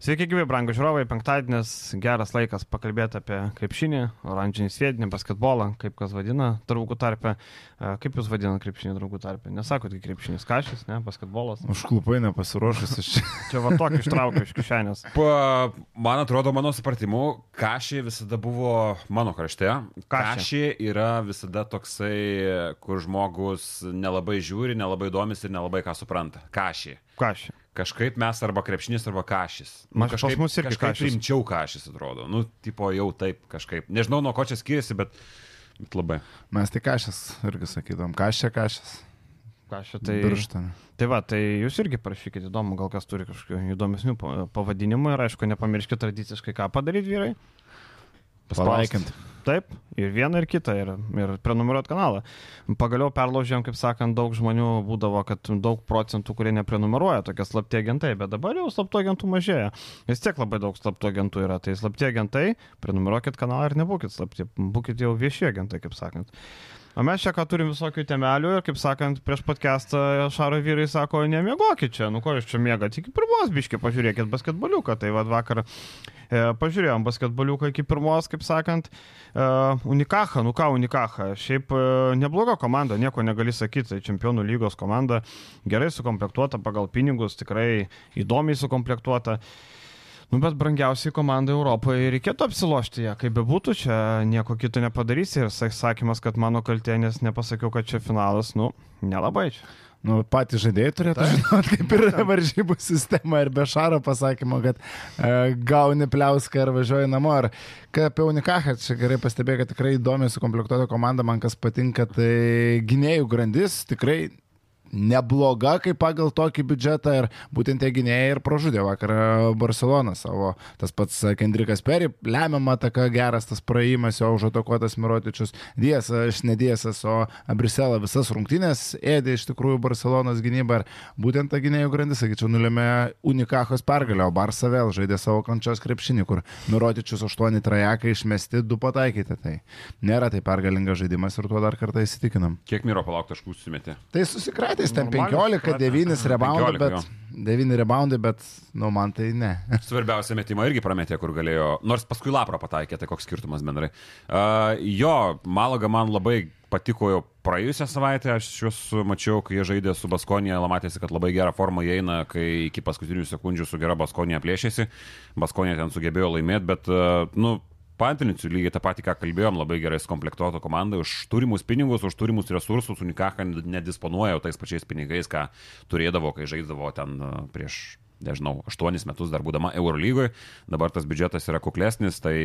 Sveiki, gyvi, brangų žiūrovai, penktadienis, geras laikas pakalbėti apie krepšinį, oranžinį sviedinį, basketbolą, kaip kas vadina, draugų tarpe. Kaip jūs vadinate krepšinį draugų tarpe? Nesakot, tai krepšinis kažkas, ne, basketbolas. Užklupai nepasiruošęs iš čia. čia va tokį ištraukiau iš kišenės. Pa, man atrodo, mano supratimu, kažį visada buvo mano krašte. Kažį yra visada toksai, kur žmogus nelabai žiūri, nelabai domisi ir nelabai ką supranta. Kažį. Kažį. Kažkaip mes arba krepšinis, arba kažis. Nu, kažkaip, kažkaip mus irgi kažkaip kažis. rimčiau kažis atrodo. Nu, tipo jau taip kažkaip. Nežinau, nuo ko čia skiriasi, bet, bet labai. Mes tik kažkas irgi sakydavom, kažčia kažkas. Kažį tai. Birštonė. Tai va, tai jūs irgi parašykite įdomu, gal kas turi kažkokių įdomesnių pa- pavadinimų ir aišku, nepamirškite tradiciškai ką padaryti vyrai. Palaikint. Taip, ir vieną, ir kitą, ir, ir prenumeruot kanalą. Pagaliau perlaužėm, kaip sakant, daug žmonių būdavo, kad daug procentų, kurie neprenumeruoja, tokie slapti agentai, bet dabar jau slaptų agentų mažėja. Vis tiek labai daug slaptų agentų yra, tai slapti agentai, prenumeruokit kanalą ir nebūkit slapti, būkit jau vieši agentai, kaip sakant. O mes čia ką turim visokių temelių ir, kaip sakant, prieš podcastą Šaro vyrai sako, nemiegokit čia, nu ko jūs čia mėgat, iki pirmos biški pažiūrėkit basketboliuką. Tai vad vakar e, pažiūrėjom basketboliuką iki pirmos, kaip sakant, e, Unikaha, nu ką Unikaha, šiaip e, nebloga komanda, nieko negali sakyti, tai čempionų lygos komanda, gerai sukomplektuota pagal pinigus, tikrai įdomiai sukomplektuota. Nu, bet brangiausiai komandai Europoje reikėtų apsilošti ją, kaip bebūtų, čia nieko kito nepadarysi ir sa- sakymas, kad mano kaltė, nes nepasakiau, kad čia finalas, nu, nelabai čia. Nu, patys žaidėjai turėtų žinoti, kaip yra varžybų sistema ir be šaro pasakymo, kad e, gauni pliauską ir važiuoji namo. Ar ką apie Unikachą, čia gerai pastebėjau, kad tikrai įdomi sukomplektuota komanda, man kas patinka, tai gynėjų grandis tikrai nebloga, kaip pagal tokį biudžetą ir būtent tie gynėjai ir pražudė vakar Barceloną savo. Tas pats Kendrikas Peri, lemiamą taką geras tas praėjimas, jo užatakuotas Mirotičius, Diesas, ne Diesas, o Brisela visas rungtynės ėdė iš tikrųjų Barcelonos gynybą ir būtent ta gynėjų grandis, sakyčiau, nulėmė Unikachos pergalę, o Barça vėl žaidė savo kančios krepšinį, kur Mirotičius 8 trajekai išmesti, 2 pataikyti. Tai nėra tai pergalingas žaidimas ir tuo dar kartą įsitikinam. Kiek miro palauk taškų susimetė? Tai susikratęs ten Normaliai 15, susikratė. 9 reboundai, 15 bet jo. 9 reboundai, bet, nu, man tai ne. Svarbiausia metimą irgi prametė, kur galėjo, nors paskui Lapro pataikė, tai koks skirtumas bendrai. Uh, jo, Malaga man labai patiko jau praėjusią savaitę, aš juos mačiau, kai jie žaidė su Baskonija, matėsi, kad labai gerą formą jie eina, kai iki paskutinių sekundžių su gera Baskonija plėšėsi, Baskonija ten sugebėjo laimėti, bet, uh, nu, Pantrinsiu lygiai tą patį, ką kalbėjom, labai gerai sukomplektuota komanda, už turimus pinigus, už turimus resursus, Unikaha nedisponuoja tais pačiais pinigais, ką turėdavo, kai žaisdavo ten uh, prieš nežinau, 8 metus dar būdama Eurolygoje, dabar tas biudžetas yra kuklesnis, tai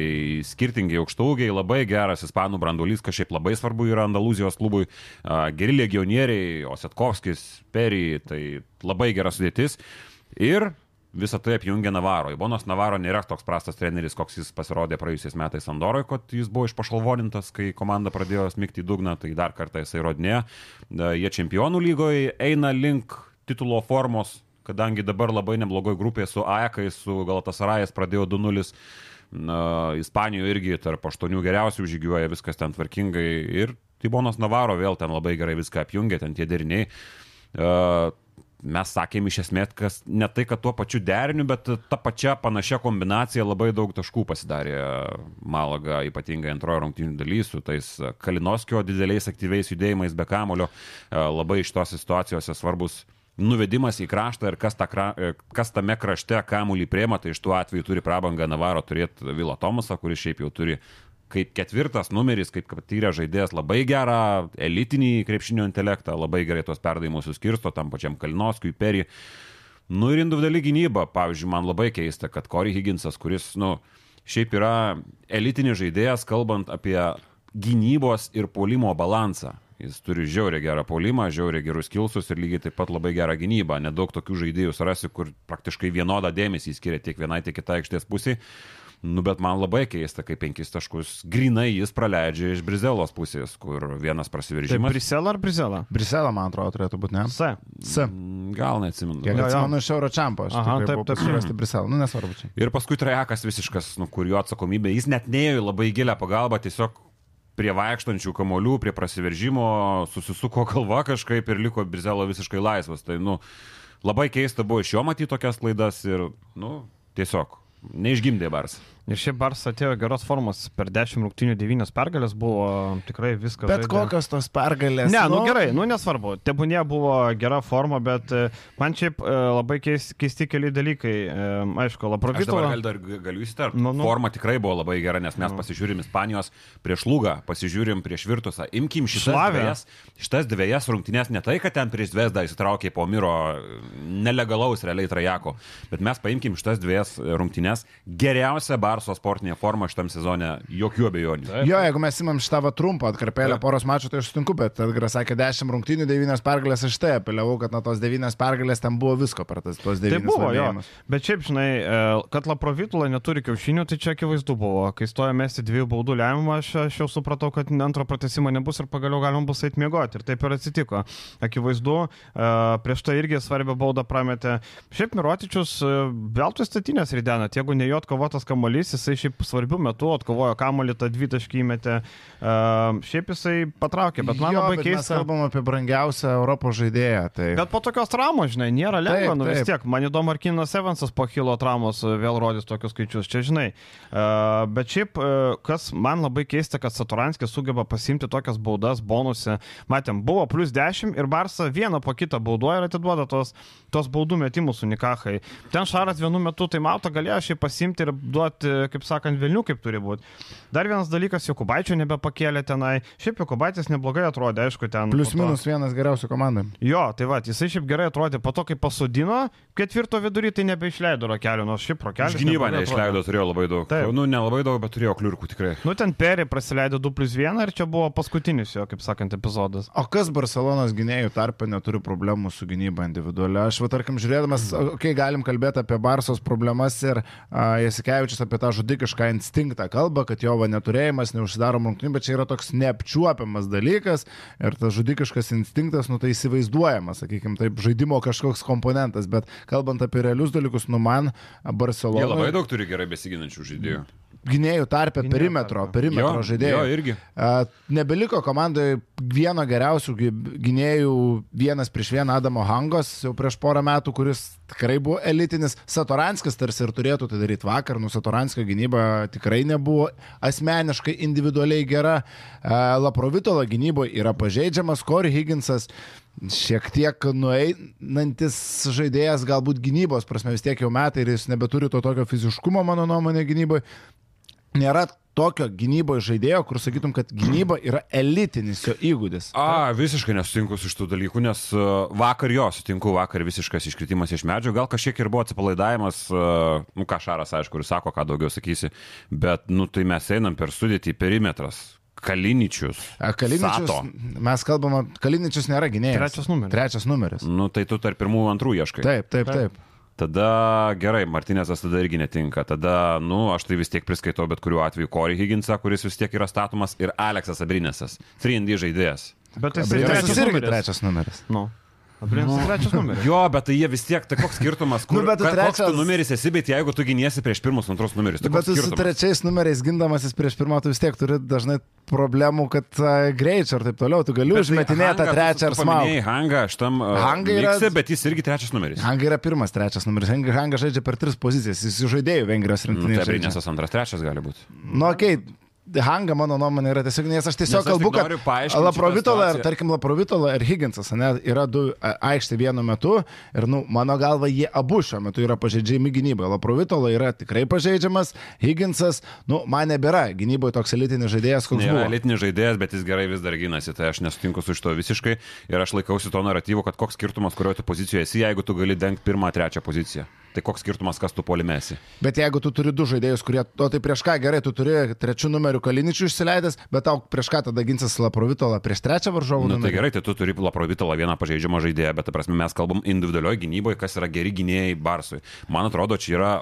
skirtingi aukštaugiai, labai geras ispanų branduolys, kas šiaip labai svarbu yra Andalūzijos klubui, geri legionieriai, Osetkovskis, Perry, tai labai gera sudėtis. Ir visą tai apjungia Navaro. Ibonas Navaro nėra toks prastas treneris, koks jis pasirodė praėjusiais metais Andoroje, kad jis buvo išpašalvonintas, kai komanda pradėjo smigti į dugną, tai dar kartą jisai rodinėjo. Da, Jie čempionų lygoje eina link titulo formos, kadangi dabar labai neblogoje grupėje su AEK, su Galatasarayas pradėjo 2-0. Na, Ispanijoje irgi tarp aštuonių geriausių žygiuoja, viskas ten tvarkingai. Ir Tibonas Navaro vėl ten labai gerai viską apjungia, ten tie deriniai. Uh, mes sakėm iš esmės, kas ne tai, kad tuo pačiu deriniu, bet ta pačia panašia kombinacija labai daug taškų pasidarė Malaga, ypatingai antrojo rungtynių daly su tais Kalinoskio dideliais aktyviais judėjimais be kamulio. Labai iš tos situacijose svarbus nuvedimas į kraštą ir kas, ta, kra- kas tame krašte kamulį priema, tai iš tų atvejų turi prabangą Navaro turėti Vilo Tomasą, kuris šiaip jau turi kaip ketvirtas numeris, kaip patyrė žaidėjas, labai gerą elitinį krepšinio intelektą, labai gerai tuos perdavimus suskirsto tam pačiam Kalinoskui, Perį. Nu ir individuali gynyba, pavyzdžiui, man labai keista, kad Corey Higginsas, kuris, nu, šiaip yra elitinis žaidėjas, kalbant apie gynybos ir polimo balansą. Jis turi žiauriai gerą polimą, žiauriai gerus kilsus ir lygiai taip pat labai gerą gynybą. Nedaug tokių žaidėjų surasi, kur praktiškai vienodą dėmesį skiria tiek vienai, tiek kitai aikštės pusiai. Nu, bet man labai keista, kai penkis taškus grinai jis praleidžia iš Brizelos pusės, kur vienas Tai prasiveržimas. Brisela ar Brisela? Brisela, man atrodo, turėtų būti, ne? S. S. Mm, Gal neatsimenu. Jo. atsimenu iš Euro Čempo, aš Aha, taip, taip. pasirasti Briselą, nu nesvarbu čia. Ir paskui trajekas visiškas, nu, kur jo atsakomybė, jis net neėjo į labai gilę pagalbą, tiesiog prie vaikštančių kamolių, prie prasiveržimo susisuko kalva kažkaip ir liko Brizelo visiškai laisvas. Tai, nu, labai keista buvo iš jo matyti tokias klaidas ir, nu, Tiesiog. Neišgimdė Bars. Ir šiaip Bars atėjo geros formos, per 10 rungtynių 9 pergalės buvo tikrai viskas. Bet žaidė. kokios tos pergalės? Ne, nu gerai, nu nesvarbu. Tebūnė buvo gera forma, bet e, man šiaip e, labai keis- keisti keli dalykai. E, Aišku, Aš dabar Laprovitola. gal dar galiu įsiterpti. Nu, nu. Forma tikrai buvo labai gera, nes mes pasižiūrim Ispanijos prieš Lugą, pasižiūrim prieš Virtusą. Imkim šitas dviejas, šitas dviejas rungtynės ne tai, kad ten prieš Vesdą įsitraukė po Miro nelegalaus realiai trajako, bet mes paimkim šitas dviejas rungtynės. Geriausia Barso sportinė forma šitam sezone, jokių abejonių. Jo, jeigu mes imam šitą va trumpą atkarpėlę Taip. poros mačų, tai aš sutinku, bet Edgaras sakė 10 rungtynių, 9 pergalės, aš tai apeliavau, kad nuo tos 9 pergalės ten buvo visko per tas tuos 9 Tai buvo jo. laimėjimus. Bet šiaip, žinai, e, kad Laprovitola neturi kiaušinių, tai čia akivaizdu buvo. Kai stojo mesti dviejų baudų lemiamą, aš, aš jau supratau, kad antro pratesimo nebus ir pagaliau galima bus eiti miegoti. Ir taip ir atsitiko. Akivaizdu, e, prieš tai irgi svarbią baudą prametė. Šiaip Mirotičius e, veltui statinės ridenat. Jeigu ne jo atkovotas kamuolys, jisai šiaip svarbių metų atkovojo kamuolį, tą dvitaškį įmetė. E, Šiaip jisai patraukė, bet man jo, labai bet Mes keista. kalbam apie brangiausią Europos žaidėją. Tai... Bet po tokios traumos, žinai, nėra lengva, Taip, nu vis taip. tiek. Man įdomu, ar Kinas Evansas po kilo traumos e, vėl rodys tokius skaičius, čia žinai. Uh, bet šiaip, uh, kas man labai keista, kad Saturanskis sugeba pasimti tokias baudas bonuse. Matėm, buvo plus 10 ir Barsa vieną po kitą bauduoja ir atiduoda tos, tos baudų metimus unikahai. Ten Šaras vienu metu tai mato galėjo šiaip pasimti ir duoti, kaip sakant, Vilnių kaip turi būti. Dar vienas dalykas, Jokubaičio nebepakėlė tenai. Šiaip Jokubaitis neblogai atrodė, aišku, ten. Plius to- minus vienas geriausių komandų. Jo, tai va, jisai šiaip gerai atrodė, po to, kai pasodino, ketvirto vidury tai nebeišleido rokelio, nors šiaip gynybą neblogai neišleido, turėjo labai daug. Taip. Nu, nelabai daug, bet turėjo kliurkų tikrai. Nu, ten Peri praleido 2 plus 1 ir čia buvo paskutinis jo, kaip sakant, epizodas. O kas Barcelonos gynėjų tarpe neturi problemų su gynyba individualia? Aš, va, tarkim, žiūrėdamas, kai galim kalbėti apie Barsos problemas ir uh, Jasikevičius apie tą žudikišką instinktą kalba, kad jo va neturėjimas neužsidaro rungtynių, bet čia yra toks neapčiuopiamas dalykas ir tas žudikiškas instinktas, nu tai įsivaizduojamas, sakykime, taip, žaidimo kažkoks komponentas, bet kalbant apie realius dalykus, nu man Jie Barcelona labai daug turi gerai besiginančių žaidėjų. Gynėjų tarpe Gynėjų perimetro, tarpe. perimetro žaidėjų. Jo, irgi. Nebeliko komandoje vieno geriausių gy- gynėjų vienas prieš vieną Adamo Hangos jau prieš porą metų, kuris tikrai buvo elitinis. Satoranskis tarsi ir turėtų tai daryti vakar, nu Satoranskio gynyba tikrai nebuvo asmeniškai individualiai gera. Laprovitolo gynyboje yra pažeidžiamas, Corey Higginsas šiek tiek nueinantis žaidėjas, galbūt gynybos prasme vis tiek jau metai ir jis nebeturi to tokio fiziškumo, mano nuomonė, gynyboje nėra tokio gynyboje žaidėjo, kur sakytum, kad gynyba yra elitinis jo įgūdis. A, visiškai nesutinku su šitų dalykų, nes uh, vakar jo sutinku, vakar visiškas iškritimas iš medžio, gal kažkiek ir buvo atsipalaidavimas, uh, nu ką Šaras aišku ir sako, ką daugiau sakysi, bet nu tai mes einam per sudėtį perimetras. Kaliničius. A, Kaliničius, Sato. mes kalbame, Kaliničius nėra gynėjas. Trečias numeris. Trečias numeris. Nu tai tu tarp pirmų antrų ieškai. Taip, taip, taip. Tada gerai, Martinėsas tada irgi netinka. Tada, nu, aš tai vis tiek priskaitau bet kuriuo atveju Corey Higginsą, kuris vis tiek yra statomas, ir Aleksas Abrinėsas. 3D žaidėjas. Bet Britas trečias irgi numeris. trečias numeris. Nu. Abrinsas trečias numeris. Jo, bet tai jie vis tiek, tai koks skirtumas, kur, Nu, bet tu ka- koks trečias- tu numeris esi, bet jeigu tu giniesi prieš pirmus, antrus numerius, tai Bet koks tu su trečiais numeriais gindamasis prieš pirmą, tu vis tiek turi dažnai problemų, kad uh, greičio ir taip toliau, tu gali Bet tai užmetinėti tą trečią ar smaugą. Hangą, šitam Hanga yra- Mikse, bet jis irgi trečias numeris. Hanga yra pirmas, trečias numeris. Hanga, Hanga žaidžia per tris pozicijas. Jis žaidėjų Vengrijos Nu, rinktinėje. tai žaidžia. Abrinėsas antras, trečias gali būti. Nu, okei. Okay. Hanga, mano nuomonė, yra tiesiog, nes aš tiesiog Nes aš kalbu, tik kad Laprovitola, ir, tarkim, Laprovitola ir Higginsas, ne, yra du aikštė vienu metu ir, nu, mano galva, jie abu šiuo metu yra pažeidžiami gynyboje. Laprovitola yra tikrai pažeidžiamas, Higginsas, nu, man nebėra gynyboje toks elitinis žaidėjas, koks buvo. elitinis žaidėjas, bet jis gerai vis dar gynasi, tai aš nesutinku su šito visiškai ir aš laikausi to naratyvo, kad koks skirtumas, kurioje tu pozicijoje esi, jeigu tu gali dengti pirmą, trečią poziciją. Tai koks skirtumas, kas tu polimesi. Bet jeigu tu turi du žaidėjus, kurie, o tai prieš ką gerai, tu turi trečių numerių kaliničių išsileidęs, bet tau prieš ką tada ginsas Laprovitola prieš trečią varžovų Na nu, tai gerai, tai tu turi Laprovitolą vieną pažeidžiamą žaidėją, bet, prasme, mes kalbam individualioje gynyboje, kas yra geri gynėjai Barsui. Man atrodo, čia yra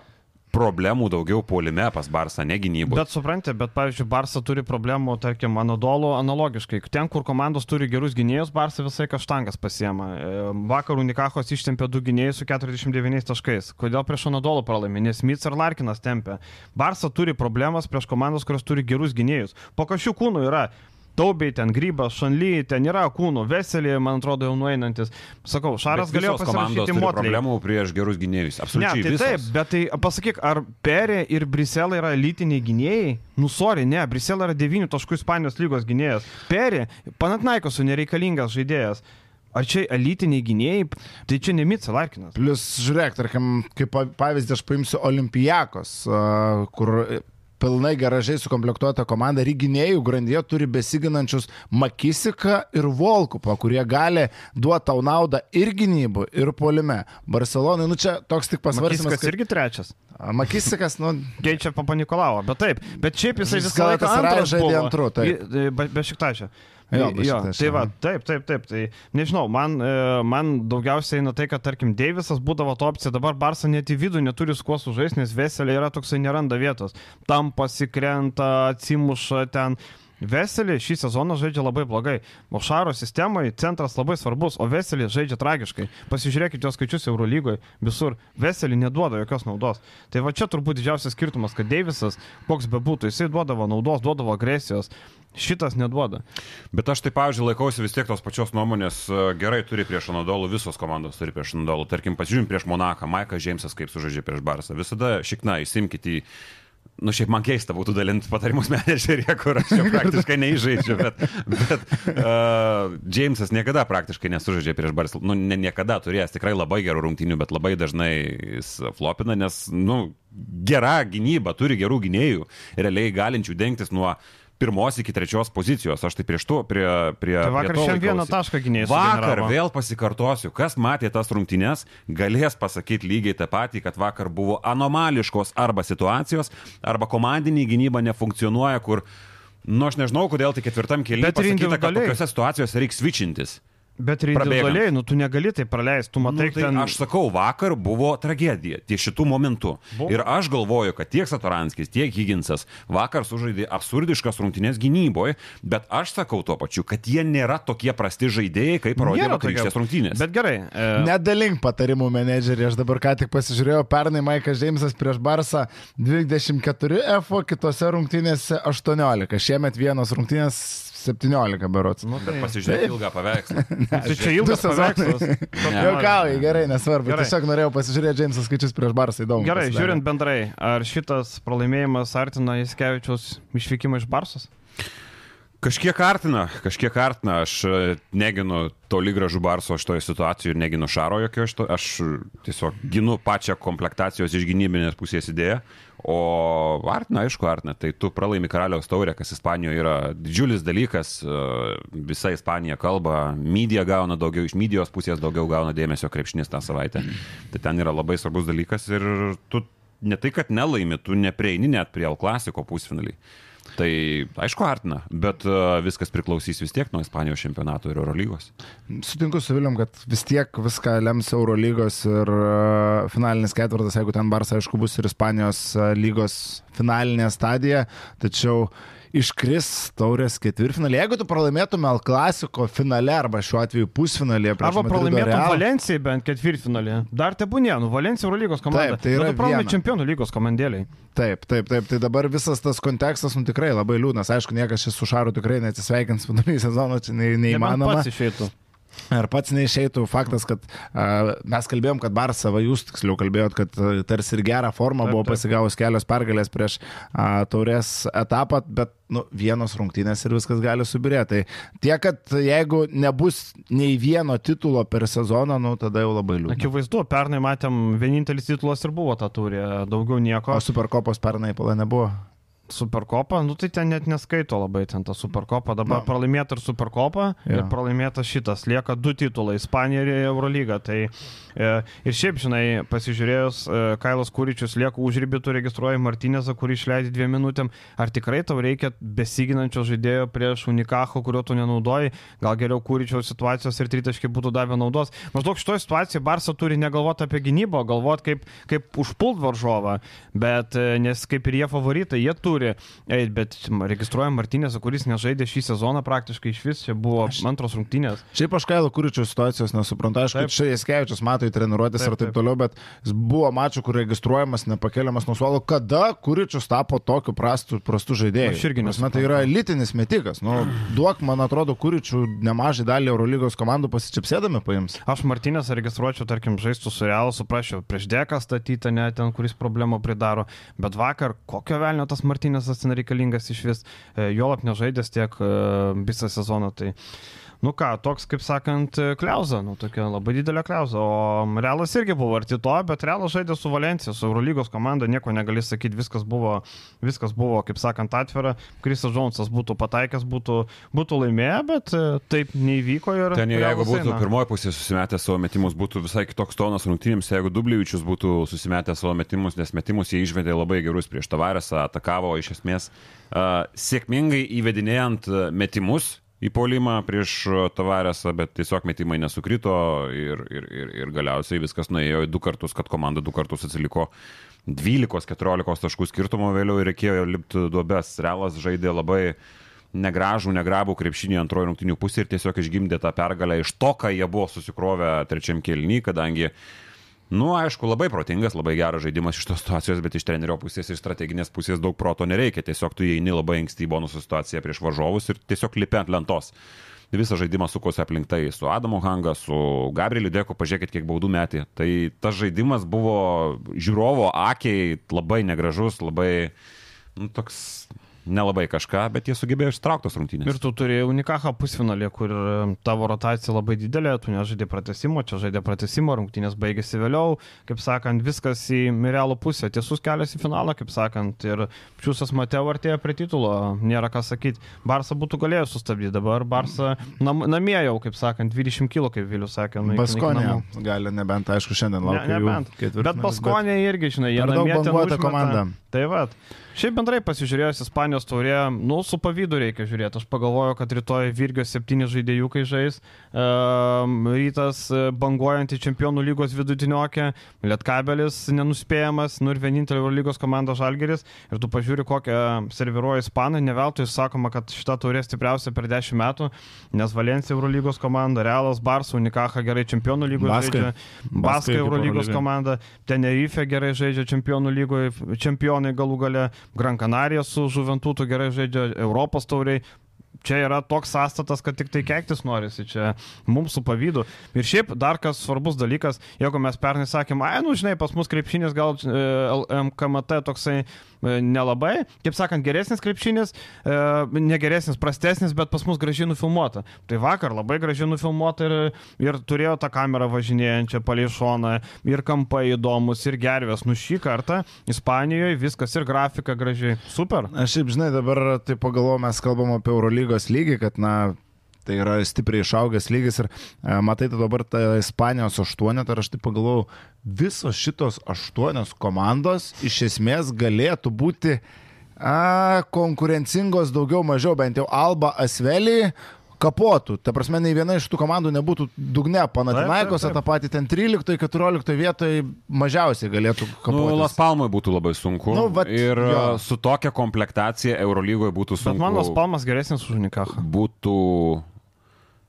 problemų daugiau puolime pas Barsą, ne gynyboje. Bet suprantate, bet pavyzdžiui, Barsa turi problemų, tarkim, Anadolo analogiškai. Ten, kur komandos turi gerus gynėjus, Barsa visai kažtangas pasiema. E, Vakar Unikachos ištempė du gynėjus su 49 taškais. Kodėl prieš Anadolo pralaimė? Nes Smits ir Larkinas tempė. Barsa turi problemas prieš komandos, kurios turi gerus gynėjus. Po kažkių kūnų yra Taubiai, ten Grybas, Šanly, ten yra kūnų, Veselį, man atrodo, jau nueinantis. Sakau, Šaras galėjo pasirašyti motlį. problemų prieš gerus gynėjus. Ne, Absoliučiai. tai visos. taip, bet tai pasakyk, ar Perė ir Briselė yra lytiniai gynėjai? Nusori, ne, Briselė yra 9 taškų Ispanijos lygos gynėjas. Perė, Panatnaikosų nereikalingas žaidėjas. Ar čia elitiniai gynėjai? Tai čia ne Mitsa Larkinas. Plus, žiūrėk, tarkim, kaip pa- pavyzdį aš paimsiu Olimpijakos, kur pilnai garažiai sukomplektuota komanda ir gynėjų grandyje turi besiginančius Makisiką ir Volkupą, kurie gali duoti tau naudą ir gynybų, ir polime. Barcelonai, nu čia toks tik pasvarstymas. Makiskas irgi trečias. Makisikas, nu, Keičia Papa Nikolavo, bet taip. Bet šiaip jisai Jis visą laiką antras žaidė. I- Be, be šiktačio. Jo, Bešiktašė, tai va, taip, taip, taip. Tai nežinau, man, e, man daugiausiai eina tai, kad, tarkim, Deivisas būdavo to opcija, dabar Barsa net į vidų neturi su kuo sužaisti, nes Veselė yra toksai neranda vietos. Tam pasikrenta, atsimuša ten. Veselį šį sezoną žaidžia labai blogai. Mošaro sistemai centras labai svarbus, o Veselį žaidžia tragiškai. Pasižiūrėkite jo skaičius Eurolygoje, visur. Veselį neduoda jokios naudos. Tai va čia turbūt didžiausias skirtumas, kad Deivisas, koks bebūtų, jisai duodavo naudos, duodavo agresijos. Šitas neduoda. Bet aš tai, pavyzdžiui, laikausi vis tiek tos pačios nuomonės, e, gerai turi prieš Anadolų, visos komandos turi prieš Anadolų. Tarkim, pasižiūrim prieš Monaką, Maikas Džeimsas kaip sužaidžia prieš Barsą. Visada šikna, įsimkite į... Nu, šiaip man keista būtų dalinti patarimus menedžerėje, kur aš jau praktiškai neįžaidžiu, bet, bet uh, Džeimsas niekada praktiškai nesužaidžia prieš Barsą. Nu, ne niekada turėjęs tikrai labai gerų rungtynių, bet labai dažnai jis flopina, nes, nu, gera gynyba, turi gerų gynėjų, realiai galinčių dengtis nuo pirmos iki trečios pozicijos. Aš tai prieš to, prie... prie Tai vakar prie šiandien vieną tašką gynėjai Vakar vėl pasikartosiu, kas matė tas rungtynes, galės pasakyti lygiai tą patį, kad vakar buvo anomališkos arba situacijos, arba komandinė gynyba nefunkcionuoja, kur, nu aš nežinau, kodėl tik ketvirtam kelyje pasakyta, kad tokiose situacijose reikia switchintis. Bet ir individualiai, nu tu negali tai praleisti, tu matai, Nu, tai ten... Aš sakau, vakar buvo tragedija ties šitų momentų. Buvo. Ir aš galvoju, kad tiek Satoranskis, tiek Higginsas vakar sužaidė absurdiškas rungtynės gynyboje, bet aš sakau tuo pačiu, kad jie nėra tokie prasti žaidėjai, kaip parodė Nėra vakarykštės rungtynės. Bet gerai. E, Nedalink patarimų menedžerį, aš dabar ką tik pasižiūrėjau, pernai Maikas Džeimsas prieš Barsą 24 F, o kitose rungtynėse 18. Šiemet vienos rungtynės 17 berots. nu, tai, pasižiūrėk ilgą paveikslą. tai čia ilgas paveikslas. Jokauji, gerai, nesvarbu. Gerai. Tiesiog norėjau pasižiūrėti Džeimsas skaičius prieš Barsą įdomu. Gerai, pasidarė. žiūrint bendrai, ar šitas pralaimėjimas artina Įskevičiaus išvykimą iš Barsos? Kažkiek artina, kažkiek artina. Aš e, neginu toli gražu Barso šitoje situacijoje ir neginu Šaro jokio. Aš, to, aš tiesiog ginu pačią komplektacijos iš gynybinės pusės idėją. O artina, aišku, artina. Tai tu pralaimi karaliaus taurę, kas Ispanijoje yra didžiulis dalykas. e, Visa Ispanija kalba, medija gauna daugiau, iš medijos pusės daugiau gauna dėmesio krepšinis tą savaitę. Tai ten yra labai svarbus dalykas ir tu ne tai, kad nelaimi, tu neprieini net prie L klasiko pusfinalį. Tai aišku, artina, bet uh, viskas priklausys vis tiek nuo Ispanijos čempionato ir Eurolygos. Sutinku su Viliam, kad vis tiek viską lems Eurolygos ir e, finalinis ketvirtas, jeigu ten Barsas, aišku, bus ir Ispanijos e, lygos finalinė stadija, tačiau iškris taurės ketvirtfinalį. Jeigu tu pralaimėtum L klasiko finale arba šiuo atveju pusfinalį Arba pralaimėtum Valencijai bent ketvirtfinalį. Dar tebūnė, nu Valencija Eurolygos komanda. Taip, tai yra Nu, pralaimė čempionų lygos komandėliai. Taip, taip, taip. Tai dabar visas tas kontekstas, nu tikrai labai liūdnas. Aišku, niekas čia su Šaru tikrai neatsisveikins vidury sezono, čia ne, neįmanoma. išeitų. Ar pats neišeitų faktas, kad a, mes kalbėjom, kad Barsą, va jūs tiksliau kalbėjot, kad a, tarsi ir gerą formą Taip, buvo pasigavus kelios pergalės prieš a, taurės etapą, bet nu, vienos rungtynės ir viskas gali subirėti. Tai tiek, kad jeigu nebus nei vieno titulo per sezoną, nu tada jau labai liūdna. Akivaizdu, pernai matėm, vienintelis titulas ir buvo ta turė, daugiau nieko. O Superkopos pernai pala nebuvo. Superkopa, nu tai ten net neskaito labai ten tą Superkopą. Dabar no. pralaimėta ir Superkopa, Jo. ir pralaimėta šitas. Lieka du titulai - Ispanija ir Eurolyga. Tai e, ir šiaip, žinai, pasižiūrėjus, e, Kailas Kūričius lieka užribį, tu registruoji Martinezą, kurį išleidai dviem minutėm. Ar tikrai tau reikia besiginančio žaidėjo prieš Unikacho, kurio tu nenaudoji? Gal geriau Kūričiaus situacijos ir tritaškai būtų davę naudos? Maždaug šitoje situacijoje Barsa turi negalvoti apie gynybą, galvoti kaip, kaip užpult varžovą. Bet e, nes kaip ir jie favoritai, jie turi turi bet registruojam Martinėsą, kuris nežaidė šį sezoną praktiškai iš vis, čia buvo aš... antros rungtynės. Šiaip aš Kailo Kuričių situacijos nesuprantu, aišku, kad čia Jaskevičius mato į treniruotės ir taip, taip toliau, bet buvo mačų, kur registruojamas, nepakeliamas nuo suolo, kada Kuričius tapo tokiu prastu, prastu žaidėju. Aš irgi nesu. Tai yra elitinis metikas. Nu, duok, man atrodo, Kuričių nemažai dalį Eurolygos komandų pasičiapsėdami paims. Aš Martinės registruočiau, tarkim, žaistų su Realu, suprasčiau, prieš dėką statytą, net ten, kuris problemų pridaro, bet vakar kokio velnio tas Martinės ten reikalingas iš vis, e, juolap nežaidęs tiek e, visą sezoną. Tai nu ką, toks, kaip sakant, kliauza, nu tokia labai didelė kliauza. O Realas irgi buvo arti to, bet Realas žaidė su Valencija, su Eurolygos komanda, nieko negali sakyti, viskas buvo, viskas buvo, kaip sakant, atvira. Krisas Džonsas būtų pataikęs, būtų, būtų laimėję, bet e, taip neįvyko ir... Ten jau jeigu būtų eina. pirmoji pusė susimetę savo metimus, būtų visai kitoks tonas rungtynėms, jeigu Dublievičius būtų susimetę savo metimus, nes metimus jie išvedė labai gerus prieš Tavaresą, atakavo iš esmės uh, sėkmingai įvedinėjant metimus į polimą prieš Tavaresą, bet tiesiog metimai nesukrito ir, ir, ir, ir galiausiai viskas nuėjo į du kartus, kad komanda du kartus atsiliko 12-14 taškų skirtumo vėliau ir reikėjo lipti duobės. Realas žaidė labai negražų, negrabų krepšinį antrojo rungtinių pusė ir tiesiog išgimdė tą pergalę iš to, ką jie buvo susikrovę trečiam kelny, kadangi uh, Nu, aišku, labai protingas, labai geras žaidimas iš tos situacijos, bet iš trenerio pusės ir strateginės pusės daug proto nereikia. Tiesiog tu įeini labai anksti į bonusų situaciją prieš varžovus ir tiesiog lipi ant lentos. Visą žaidimą sukosi aplink tai su Adamu Hanga, su Gabrieliu Deku, pažiūrėkit, kiek baudų metė. Tai tas žaidimas buvo žiūrovo akiai labai negražus, labai nu, toks nelabai kažką, bet jie sugebėjo ištrauktos rungtynės. Ir tu turėjai Unikaha pusfinalį, kur e, tavo rotacija labai didelė, tu nežaidė pratesimo, čia žaidė pratesimo, rungtynės baigėsi vėliau, kaip sakant, viskas į Mirelo pusę, tiesus kelias į finalą, kaip sakant, ir Čiūsas Mateo artėja prie titulo, nėra ką sakyti. Barsa būtų galėjęs sustabdyti, dabar Barsa nam, namie jau, kaip sakant, 20 kg, kaip Vilius sakė. Nu, Baskonė gali, nebent, aišku, šiandien laukia. Ne, nebent. Bet Baskonė irgi, žinai, jie namie ten užmeta. komanda. Tai vad. Šiaip bendrai pasižiūrėjus Ispanijos taurė, nu, su pavydu reikia žiūrėti. Aš pagalvoju, kad rytoj Virgio septyni žaidėjų, kai žais. Um, rytas e, banguojantį čempionų lygos vidutiniokė, Lietkabelis nenuspėjamas, nu ir vienintelė lygos komanda Žalgeris. Ir tu pažiūri, kokią serviruoja Ispanai, ne veltui sakoma, kad šita taurė stipriausia per dešimt metų, nes Valencija Eurolygos komanda, Realas, Barsa, Unikaha gerai čempionų lygoje žaidžia, Baskai Eurolygos komanda, Tenerife gerai žaidžia čempionų lygoje, čempionai galų gale. Gran Canaria su Žuventutu gerai žaidžia Europos tauriai. Čia yra toks sąstatas, kad tik tai keiktis norisi, čia mums su pavydu. Ir šiaip dar kas svarbus dalykas, jeigu mes pernai sakėm, ai, nu žinai, pas mus krepšinis gal e, MKMT toksai E, nelabai, kaip sakant, geresnis krepšinis, e, negeresnis, prastesnis, bet pas mus gražiai nufilmuota. Tai vakar labai gražiai nufilmuota ir, ir turėjo tą kamerą važinėjančią palei šoną, ir kampai įdomus, ir gervės. Nu šį kartą Ispanijoje viskas ir grafika gražiai. Super. Aš šiaip žinai, dabar tai pagalvoju, mes kalbam apie Eurolygos lygį, kad na, Tai yra stipriai išaugęs lygis ir e, matai, tai dabar ta Ispanijos aštuonetą ir aš tai pagalvojau, visos šitos aštuonios komandos iš esmės galėtų būti a, konkurencingos daugiau mažiau, bent jau Alba Asvelį kapotų. Ta prasme, nei viena iš tų komandų nebūtų dugne. Panatinaikos, tą patį ten 13-14 vietoje mažiausiai galėtų kapoti. Nu, Las Palmai būtų labai sunku. Nu, vat, ir jo. su tokia komplektacija Eurolygoje būtų sunku. Bet man Las Palmas geresnis už Unikachą. Būtų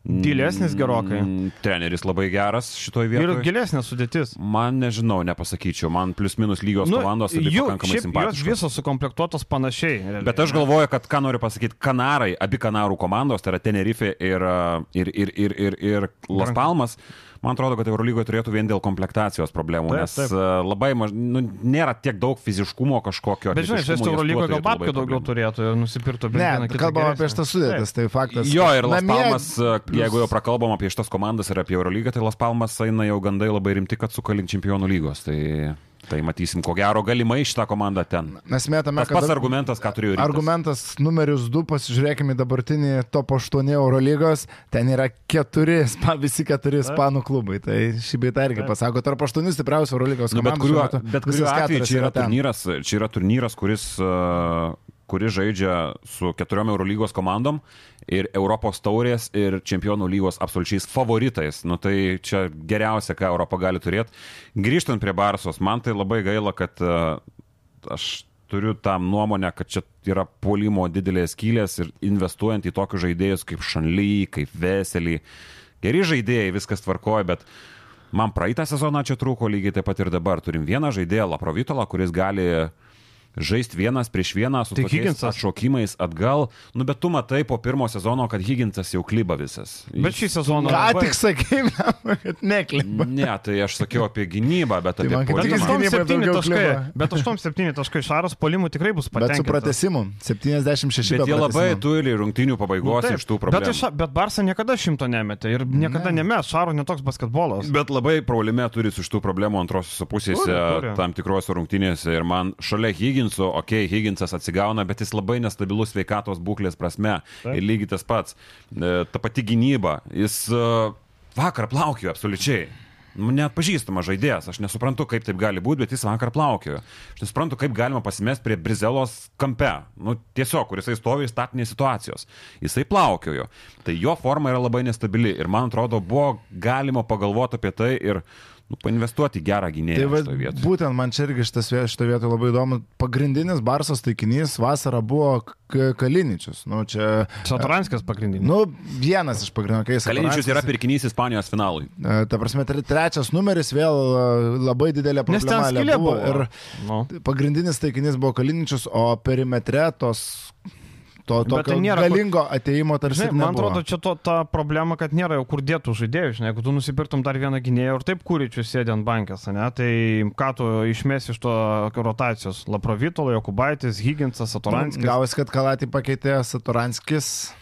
Gilesnis gerokai. Mm, treneris labai geras šitoje vietoje. Ir gilesnė sudėtis. Man nežinau, nepasakyčiau, man plius minus lygios nu, komandos jų pakankamai simpatiškos. Jos visos sukomplektuotos panašiai. Realiai. Bet aš galvoju, kad ką noriu pasakyti, Kanarai, abi Kanarų komandos, tai yra Tenerife ir, ir, ir, ir, ir, ir Las Palmas. Rank Man atrodo, kad Eurolygoje turėtų vien dėl komplektacijos problemų, taip, nes taip. E, labai maž, nu, nėra tiek daug fiziškumo kažkokio. Bet žinai, šis Eurolygoje gal babkių daugiau turėtų ir nusipirktų bent vieną. Ne, kalbam apie šitas sudėtis, tai faktas. Jo, ir Las Palmas, e, plus... jeigu jau prakalbam apie šitas komandas ir apie Eurolygą, tai Las Palmas eina jau gandai labai rimti, kad sukalint čempionų lygos. Tai... Tai matysim, ko gero galimai šitą komandą ten. Mes mėtame, Tas kad... Pats argumentas, ką turiu. Argumentas numeris 2, pasižiūrėkime dabartinį top 8 Eurolygos, ten yra keturi, spa, visi keturi ispanų klubai. Tai šį beitą irgi pasako, tarp 8 stipriausių Eurolygos komandų. Nu, bet kuriuo, bet kuriuo atveju čia yra, turnyras, čia yra turnyras, kuris uh, kuri žaidžia su keturiom Eurolygos komandom ir Europos taurės ir čempionų lygos absoliučiais favoritais. Nu tai čia geriausia, ką Europa gali turėti. Grįžtant prie Barsos, man tai labai gaila, kad uh, aš turiu tam nuomonę, kad čia yra polimo didelės skylės ir investuojant į tokius žaidėjus kaip Šanly, kaip Veselį. Geri žaidėjai, viskas tvarkoja, bet man praeitą sezoną čia trūko lygiai taip pat ir dabar. Turim vieną žaidėją Laprovitolą, kuris gali žaisti vienas prieš vieną su Tai Higginsas. atšokimais atgal. Nu, bet tu matai po pirmo sezono, kad Higginsas jau kliba visas. Bet šį sezoną. Ką labai- tik sakei, kad neklimba. Ne, tai aš sakiau apie gynybą, bet Tai apie kaip Bet tik puolimą. jis 8-7 daugiau taškai. kliba. Bet 8-7 taškai Šaras polimų tikrai bus Bet su patenkintas. pratesimu. 76 Bet be jie labai turi rungtinių pabaigos Nu, taip. iš tų Bet, problemų. iš, bet Barsa niekada šimto nemetė ir niekada Ne. nemes. Šaro netoks basketbolas. Bet labai praulime turi su šitų problemų antrosios pusėse, tam tikrose rungtynėse. Ir man šalia Higginso, okei, okay, Higginsas atsigauna, bet jis labai nestabilus sveikatos būklės prasme. Taip. Ir lygiai tas pats. E, Ta pati gynyba. Jis e, vakar plaukėjo absoliučiai. Nu, Neatpažįstamas žaidėjas, aš nesuprantu, kaip taip gali būti, bet jis vakar plaukėjo. Aš nesuprantu, kaip galima pasimesti prie Brizelos kampe. Nu, tiesiog, kur jisai stovi statinės situacijos. Jisai plaukiojo. Tai jo forma yra labai nestabili ir man atrodo, buvo galima pagalvoti apie tai ir nu, painvestuoti gerą Tai gynėją. va, šitoj vietoj. būtent man čia irgi šitas vie- šitoje vietoje labai įdomu. Pagrindinis Barsos taikinys vasarą buvo Kaliničius. Nu, čia, Satoranskis pagrindinis. nu, vienas iš pagrindinių, Kaliničius yra pirkinys Ispanijos finalui. Ta prasme, tre- trečias numeris vėl e, labai didelė Nes ten problema skylė buvo. buvo. Ir Nu. pagrindinis taikinys buvo Kaliničius, o perimetre tos to tai tokio nėra kur- galingo ateimo tarsi Žinai, man atrodo, čia to, ta problema, kad nėra jau kur dėtų žaidėjų. Žinai, jeigu tu nusipirktum dar vieną gynėją ir taip kūryčius sėdė ant bankės, ne, tai ką tu išmesi iš to rotacijos? Laprovitolo, Jokubaitis, Higginsas, Satoranskis. Gavosi, kad Kalatį pakeitė Satoranskis.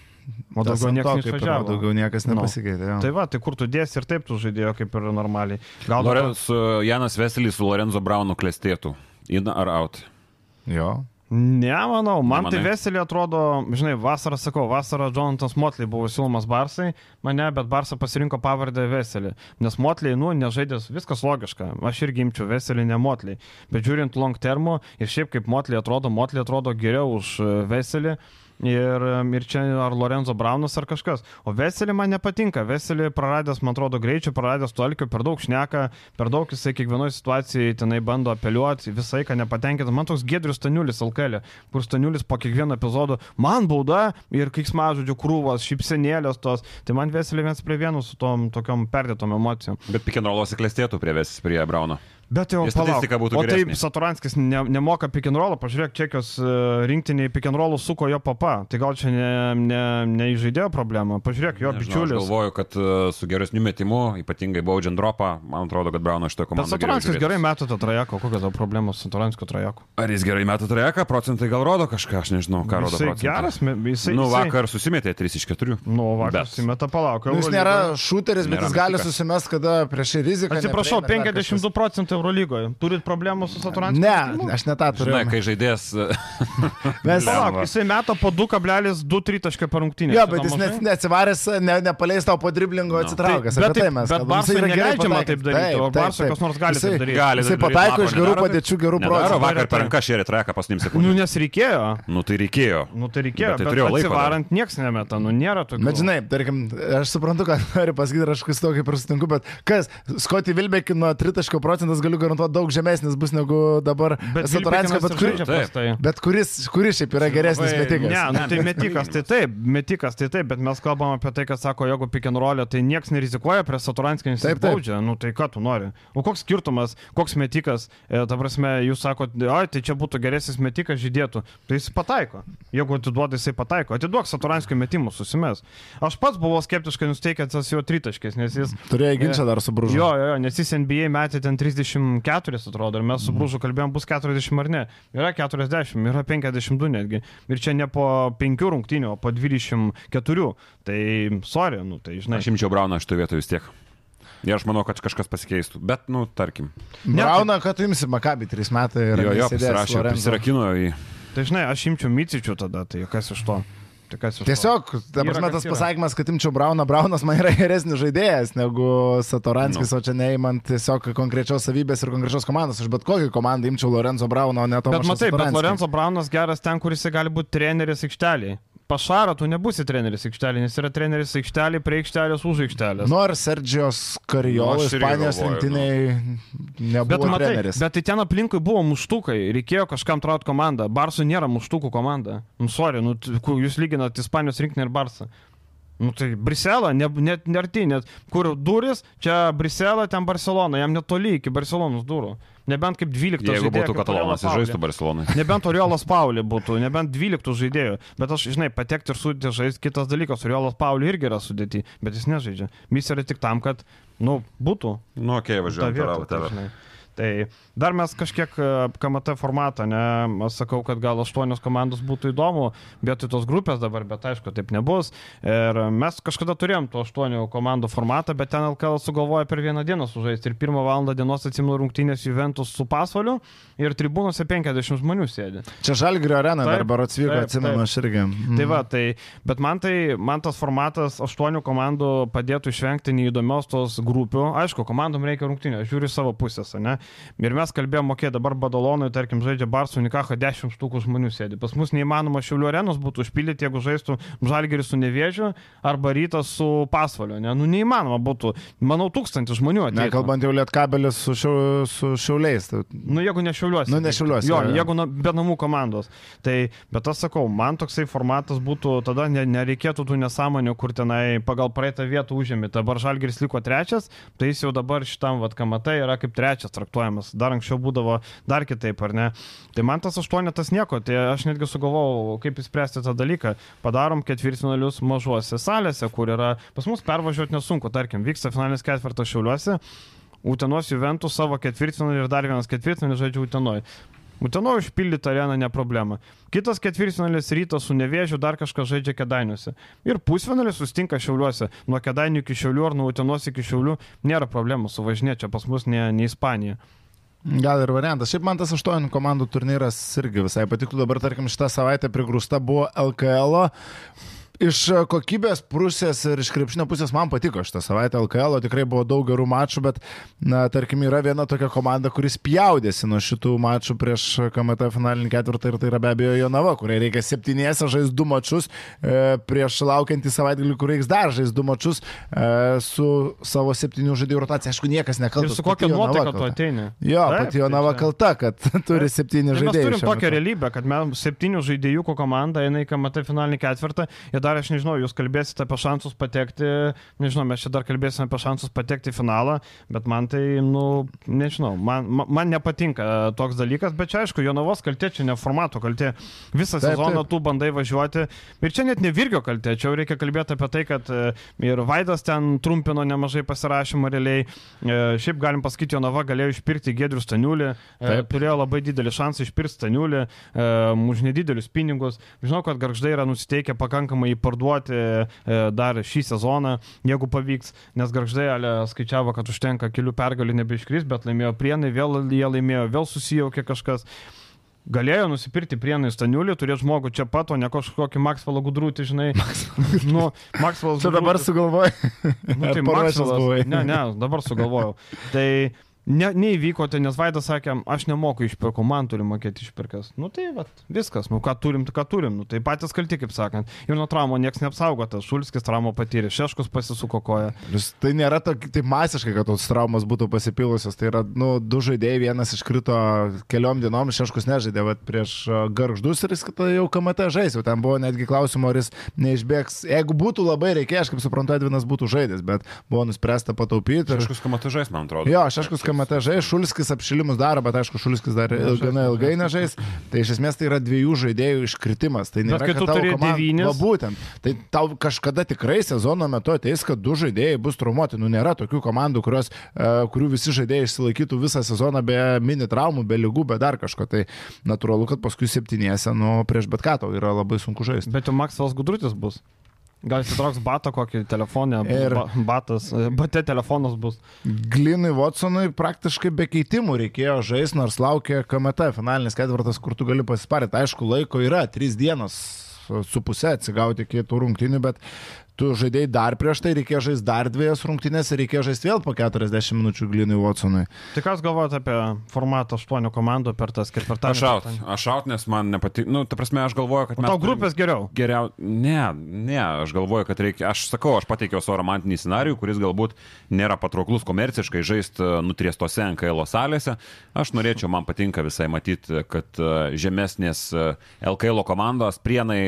O daugiau niekas to. Daugiau niekas Nu. nepasikeitė. jo. Tai va, tai kur tu dėsi ir taip tu žaidėjo kaip ir normaliai. Gal Loren, su Janas Veselis su Lorenzo Braunu klestėtų. In ar out? Jo. Ne, manau, man tai Nemanai? Veselį atrodo, žinai, vasarą sakau, vasarą Jonathan Motley buvo siūlomas Barsai, mane, bet Barsa pasirinko pavardę Veselį, nes Motley, nu, nežaidęs, viskas logiška, aš irgi imčiau Veselį, ne Motley, bet žiūrint long termo ir šiaip kaip Motley atrodo, Motley atrodo geriau už e, Veselį. Ir, ir čia ar Lorenzo Braunas ar kažkas. O Veselį man nepatinka. Veselį praradęs, man atrodo, greičių, praradęs tolkių, per daug šneka, per daug jisai kiekvienoje situacijoje tenai bando apeliuoti, visai ką nepatenkinta. Man toks Gedrius Staniulis Alkelė, kur Staniulis po kiekvieno epizodo, man bauda ir kiksmažodžių krūvos, šypsenėlės tos. Tai man Veselį viens prie vieno su tom tokiom perdėtom emocijom. Bet pikenrolos klestėtų prie Veselis, prie Brauno. Bet jau statistika palauk. būtų O taip. Saturanskis ne, nemoka pick and roll, pažiūrėk, čekios e, rinktiniai pick and roll suko jo papa. Tai gal čia ne, ne, ne įžaidėjo problema. Pažiūrėk, jo Nežinau, aš bičiulis. galvoju, kad e, su geresniu metimu, ypatingai baudžiant dropą, man atrodo, kad Brauno šitą Bet komandą. geriau Saturanskis žiūrėtųsi. gerai meta tą trajeką, kokios tau problemos su Saturanskio trajeku? Ar jis gerai meta trejeką, procentai gal rodo kažką, aš nežinau, ką rodo Jisai procentai. geras, jisai. Nu, jisai- vakar susimetė 3 iš 4. Nu, vakar Bet. susimeta palauk. Nu, jis nėra šuteris, bet Nėra jis gali susimest, kada prieš riziką. Atsiprašau, neprieina ar dar 52 procentai Eurolygoje. Turit problemų su. Saturanskiu? Ne, aš ne tą turiu. Žinai, kai žaidėjas... Mes, Palauk, jisai meta po 2,2 taškai per rungtynę. jo, bet jis net neatsivaręs, ne, nepaleis tau po driblingo No. atsitraukęs. Tai- bet tai taip- mes bet Jisai yra pataikęs. taip daryti, o Barsui kas nors gali Jisai- taip daryti. Gali Jisai pataiko iš gerų padėčių, gerų procentų. vakar per ranką šėrė trejeką pasnim Nu, sekundžių. nes reikėjo. Nu, tai reikėjo. Nu, tai reikėjo, Bet tai bet, turėjo bet laiko atsivarant nieks nemeta, nu, nėra tokių. Bet žinai, tarkim, aš suprantu, ką nori pasakyti aš su to kaip ir sutinku, bet kas, Skoti Vilbekį nuo tritaško procentas galiu garantuoti daug žemesnis bus negu dabar bet Saturanskio, bet, kur, žaidžia Taip. prastai. bet kuris, kuris šiaip yra geresnis metikas. Ne, nu, tai metikas, tai taip, metikas, tai taip, bet mes kalbam apie tai, kad sako, jeigu roll, tai niekas nerizikuoja prie Saturanskio, nes jis Taip, taip. baudžia, nu tai ką tu nori. O koks skirtumas, koks metikas, e, ta prasme, jūs sakote, oi, tai čia būtų geresnis metikas žydėtų, tai jis pataiko. Jeigu atiduoda, jisai pataiko. Atiduok Saturanskio metimus, susimes. Aš pats buvau skeptiškai nusteikęs tas jo tritaškis, nes jis... Turėjo ginčą dar su Bružu. Jo, jo, jo, nes jis NBA metė ten 34, atrodo, ir mes su Brūžu kalbėjom, bus 40 ar ne. Yra 40, yra 52 netgi. Ir čia ne po 5 rungtynių, o po 24. Tai, sorry, nu, tai žinai. Aš imčiau Brauną šitoje vietoje vis tiek. Ir aš manau, kad kažkas pasikeistų. Bet, nu, tarkim. Brauna, kad tu imsi Makabį 3 metai ir Jo, jo, Lorenzo. prisirakino į... Tai žinai, aš imčiau Micičių tada, tai kas iš to? Tai kas iš Tiesiog, ta prasme, tas pasakymas, kad imčiau Brauną, Braunas man yra geresnis žaidėjas negu Satoranskis, Nu. o čia neįmant tiesiog konkrečios savybės ir konkrečios komandos. Aš bet kokią komandą imčiau Lorenzo Brauną, o ne to? Bet matai, bet Lorenzo Braunas geras ten, kur jis gali būti treneris aikšteliai. Pašarą tu nebūsi treneris aikštelė, nes yra treneris aikštelė prie aikštelės už aikštelės. Nors Sergijos Kariolo Nu, Ispanijos rinktiniai nebuvo Bet, matai, treneris. bet tai ten aplinkui buvo muštukai, reikėjo kažkam traut komandą. Barsų nėra muštukų komanda. Nu, sorry, nu, jūs lyginat Ispanijos rinkinį ir Barsą. Nu tai Briselą, ne, net nerti, net kur duris, čia Briselą, ten Barcelona, jam netoli iki Barcelonos durų. Nebent kaip 12 Jeigu žaidėjo, būtų katalonas, jis žaistų. Barcelonai. Nebent Oriolas Pauli būtų, nebent 12 žaidėjų. Bet aš, žinai, patekti ir sudėti žaisti kitas dalykas. Oriolas Pauli irgi yra sudėti, bet jis nežaidžia. Jis yra tik tam, kad, nu, būtų Nu, okei, okay, toliau tai, tave. Tai dar mes kažkiek e, KMT formatą, ne, sakau, kad gal aštuonios komandos būtų įdomu, vietoj tos grupės dabar, bet aišku, taip nebus. Ir mes kažkada turėjom tų aštuonių komandų formatą, bet ten LKL sugalvoja per vieną dieną sužaisti. Ir pirmą valandą dienos atsimenu rungtynės Juventus su pasvaliu ir tribūnose 50 žmonių sėdi. Čia Žalgirio arena Taip, dar berots vyko, taip, atsimenu, aš irgi. Mm. Tai va, tai, bet man, tai, man tas formatas aštuonių komandų padėtų išvengti neįdomios tos grupių. Aišku, komandom reikia rungtynės, žiūri savo pusės, ne? Ir mes kalbėjome, okei, okay, dabar Badalonui, tarkim, žaidžia Barsų Nikacho 10 štukų žmonių sėdi. Pas mus neįmanoma Šiaulių arenos būtų užpildyti, jeigu žaistų Žalgeris su Nevėžiu arba Rytas su Pasvaliu, ne? Nu, neįmanoma būtų. Manau, tūkstantis žmonių ateitų. Nekalbant jau lietkabelis su, šiau, su šiauliais. Tai, Nu, jeigu ne šiauliuosi. Nu, ne Šiauliuose, Jo, jo. jeigu na, be namų komandos. Tai, bet aš sakau, man toksai formatas būtų, tada ne, nereikėtų tų nesąmonių, kur tenai pagal praeitą vietą užėmė. Dabar Žalgiris liko trečias, tai jis jau dabar šitam, vad, kamatai yra kaip trečias traktuojamas. Dar anksčiau būdavo dar kitaip, ar ne? Tai man tas aštuonetas nieko, tai aš netgi sugalvojau, kaip įspręsti tą dalyką. Padarom ketvirtfinalius mažuose salėse, kur yra, pas mus pervažiuoti nesunku, tarkim, vyksta finalinis ketvirtas šiauliuose. Utenos Juventus savo ketvirtfinalį ir dar vienas ketvirtfinalį žaidžia Utenoj. Utenoje užpildyti areną ne problema. Kitas ketvirtfinalis rytas su nevėžiu dar kažką žaidžia kedainiuose. Ir pusfinalis sustinka šiauliuose. Nuo kedainių iki šiaulių ar nuo utenos iki šiaulių nėra problemų suvažinėti čia pas mus ne, ne Ispanija. gal ir variantas. Šiaip man tas aštuonių komandų turnyras irgi visai patiktų. Dabar, tarkim, šitą savaitę prigrūsta buvo LKL. -o. Iš kokybės pusės ir iš krepšinio pusės man patiko šitą savaitę LKL, tikrai buvo daug gerų mačų, bet, na, tarkim, yra viena tokia komanda, kuris pjaudėsi nuo šitų mačų prieš KMT finalinį ketvirtą ir tai yra be abejo Jonava, kuriai reikia septyniese žaisti du mačus e, prieš laukiantį savaitgalį, kur reiks dar žaisti du mačus e, su savo septynių žaidėjų rotacija. Aišku, niekas Ir nekaltas. su kokia nuotaika tu ateini? Jo, Taip, pati tai Jonava čia- kalta, kad turi Tai mes žaidėjai. turim šiuo tokią realybę, kad mes septynių žaidėjų komanda eina į KMT finalinį ketvirtą ir dar aš nežinau, jūs kalbėsite apie šansus patekti, nežinau, mes čia dar kalbėsime apie šansus patekti į finalą, bet man tai, nu, nežinau, man, man, nepatinka e, toks dalykas, bet čia aišku, Jonavos kaltė, čia ne formato kaltė. Visą Taip, sezoną taip. tu bandai važiuoti ir čia net ne Virgio kaltė, čia jau reikia kalbėti apie tai, kad e, ir Vaidas ten trumpino nemažai pasirašymą realiai. E, Šiaip galim pasakyti, Jonava galėjo išpirkti Gedrių Staniulį, Taip. turėjo labai didelį šansą išpirkti Staniulį už nedidelius pinigus. Žinau, kad garždai yra nusiteikę pakankamai jį parduoti e, dar šį sezoną, jeigu pavyks, nes garždai skaičiavo, kad užtenka kelių pergalių nebeiškris, bet laimėjo prienai, vėl jie laimėjo, vėl susijaukė kažkas. Galėjo nusipirkti prienai Staniulį, turėti žmogų čia pat, o ne kažkokį Maxwell gudrūtį, žinai. nu, Maxwell Čia dabar sugalvoji. Nu, tai buvai? Ne, ne, dabar sugalvojau. Tai ne, neįvyko, tai nes Vaidas sakė, aš nemoku išpirkų, man turi mokėti išpirkas. Nu tai vat, viskas, nu ką turim, tai ką turim, nu tai patys kalti, kaip sakant. Ir nuo traumų niekas neapsaugotas, Šulskis traumą patyrė, Šeškus pasisuko koją. Vis- Tai nėra tok- taip masiškai, kad tos traumas būtų pasipilusios. Tai yra, nu, du žaidėjai, vienas iškrito keliom dienom, šeškus nežaidė, bet prieš garždus ir jis jau KMT žais. Jau ten buvo netgi klausimo, ar jis neišbėgs. Jeigu būtų labai reikėję, aš kaip suprantu, Edvinas būtų žaidęs, bet buvo nuspręsta pataupyti. Ir... Kažkas kamatu žais, man atrodo. Jo, šeškus KMT žais, Šulskis apšilimus daro, bet aišku, Šulskis dar Nežais, gana ilgai nežais. Tai iš esmės tai yra dviejų žaidėjų iškritimas. Tai nėra, kai kad tu turi komanda- devynis- Va, būtent. Tai tau kažkada tikrai sezono metu ateis, kad du žaidėjai bus traumuoti. Nu, nėra tokių komandų, kurios, uh, kurių visi žaidėjai išsilaikytų visą sezoną be mini traumų, be lygų, be dar kažko. Tai natūralu, kad paskui septyniese, nu, prieš bet ką tau yra labai sunku žaisti. Bet jau Maxwellas gudrutis bus. Gal įsitrauks batą kokį telefoną, Ir- ba, batas, e, bate telefonas bus. Glinui Watsonui praktiškai be keitimų reikėjo žaisti, nors laukia KMT finalinis ketvirtas, kur tu gali pasisparyti. Aišku, laiko yra, trys dienos su pusė atsigauti iki tų rungtinių, bet tu žaidėjai dar prieš tai, reikėjo žaisti dar dviejas rungtynės ir reikėjo žaisti vėl po 40 minučių Glinui Watsonui. Tai kas galvojate apie formatą 8 komandų per tas ketvirtąjį? Aš out, aš out, nes man nepatiko, nu, ta prasme, aš galvoju, kad O tau grupės geriau. Geriau, ne, ne, aš galvoju, kad reikia, aš sakau, aš pateikiau savo romantinį scenarių, kuris galbūt nėra patrauklus komerciškai žaisti nutriestose NKL salėse. Aš norėčiau, man patinka visai matyti, kad e, žemesnės e, LKL komandos, prienai,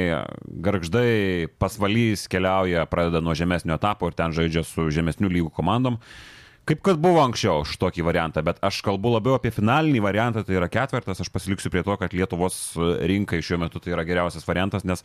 garždai, pasvalys keliauja, pradeda nuo žemesnio etapo ir ten žaidžia su žemesnių lygų komandom. Kaip kad buvo anksčiau už tokį variantą, bet aš kalbu labiau apie finalinį variantą, tai yra ketvirtas, aš pasiliksiu prie to, kad Lietuvos rinkai šiuo metu tai yra geriausias variantas, nes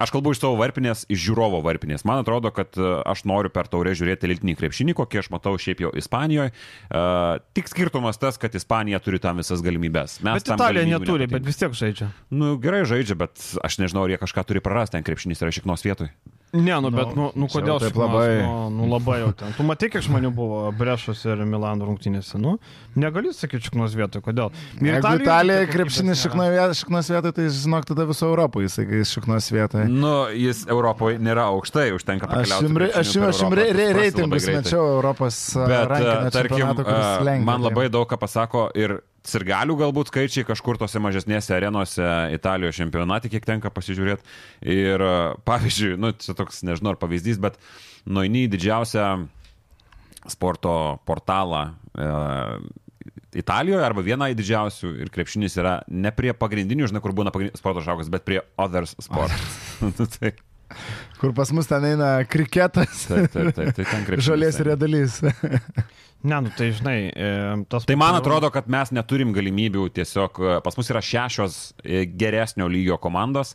aš kalbu iš savo varpinės, iš žiūrovo varpinės. Man atrodo, kad e, aš noriu per taurę žiūrėti elitinį krepšinį, kokį aš matau šiaip jau Ispanijoje. Uh, tik skirtumas tas, kad Ispanija turi tam visas galimybės. Mes Bet Italija neturi, nepatinka. bet vis tiek žaidžia. Nu, gerai žaidžia, bet aš nežinau, ar jie kažką turi prarasti, ten krepšinis yra šiknos vietoj. Ne, nu, bet, nu, nu čia kodėl taip labai- Nu, nu, labai jau ten. Tu matai, kiek žmonių buvo Brešos ir Milano rungtynėse. Nu, negali sakyti šiknos vietoj, kodėl. Ir Jeigu Italija kokybės krepšinis šiknos vietoj, šiknos vietoj, tai žinok, tada viso Europoje jisai šiknos vietoje. Nu, jis Europoje nėra aukštai, užtenka pakeliauti. aš jums, re, reitingus mečiau. mečiau Europos Bet, rankinio tarkim, čempionato, kuris lenkia. man labai daug ką pasako ir sirgalių galbūt skaičiai kažkur tose mažesnėse arenose Italijos čempionate, kiek tenka pasižiūrėti. Ir pavyzdžiui, nu, čia toks, nežinau, ar pavyzdys, bet nueini į didžiausią sporto portalą e, Italijoje arba vieną į didžiausių ir krepšinis yra ne prie pagrindinių, žinai, kur būna sporto šakas, bet prie others sport. Nu, tai, Kur pas mus ten eina kriketas, taip, taip, taip, tai ten krepšinis. žolės ir redalys. Ne, nu tai žinai, e, tas... Tai man atrodo, kad mes neturim galimybių tiesiog, e, pas mus yra šešios e, geresnio lygio komandos,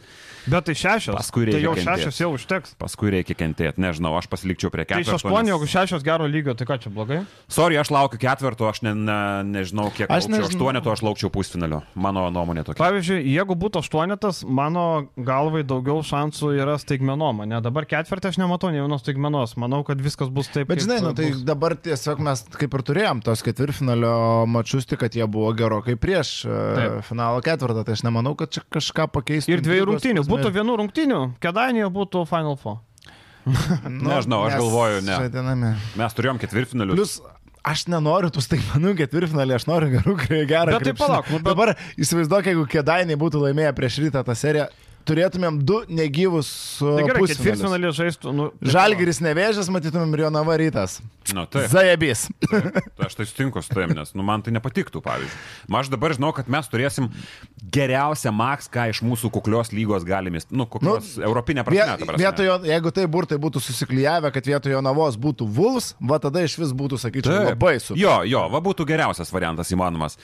Bet tai šešios. Paskui Tai reikia jau kentėt. šešios jau užteks. paskui reikia kentėti, nežinau, aš pasilikčiau prie Tai iš ketvirto. aštuonių, jeigu šešios gero lygio, tai ką čia blogai? Sorry, aš laukiu ketvirto, aš ne, ne, nežinau, kiek Aš aš laukčiau. nežinau. Aštuoneto aš laukčiau pusfinalio. Mano nuomonė tokia. Pavyzdžiui, jeigu būtų aštuonetas, mano galvai daugiau šansų yra staigmenom, ne? Dabar ketvirtį aš nematau nei vienos staigmenos. Manau, kad viskas bus taip. Bet žinai, nu, tai bus. dabar tiesiog mes kaip ir turėjom tos ketvirtfinalio mačius, tik kad jie buvo gerokai prieš e, Taip. finalo ketvirtą, tai aš nemanau, kad čia kažką pakeistų. Ir dviejų prasme. Būtų vienų rungtynių. Kedainėje būtų Final Four. Nu, Nežinau, aš galvoju, ne. žaidiname. Mes turėjom ketvirtfinalius. Plus, aš nenoriu tų staigmenų ketvirtfinalį, aš noriu gerų, gerą. Bet tai krepšinį. palauk, nu, bet- Dabar įsivaizduok, jeigu kėdainiai būtų laimėję prieš rytą tą seriją, turėtumėm du negyvus Tai gerai, pusfinalius. žaistų. Nu, Žalgiris nevėžas, matytumėm ir Jonava rytas. Nu, taip. Zajabys. Taip, aš tai sutinku su tavim, nes nu, man tai nepatiktų, pavyzdžiui. Ma, aš dabar žinau, kad mes turėsim geriausią maks, ką iš mūsų kuklios lygos galime, nu, kuklios nu, europinė Vie, prasme. prasme. vietojo, jeigu tai burtai būtų susiklyjavę, kad vietoje Jonavos būtų Vulfs, va tada iš vis būtų, sakyčiau, Taip. labai su. Jo, jo, va būtų geriausias variantas įmanomas.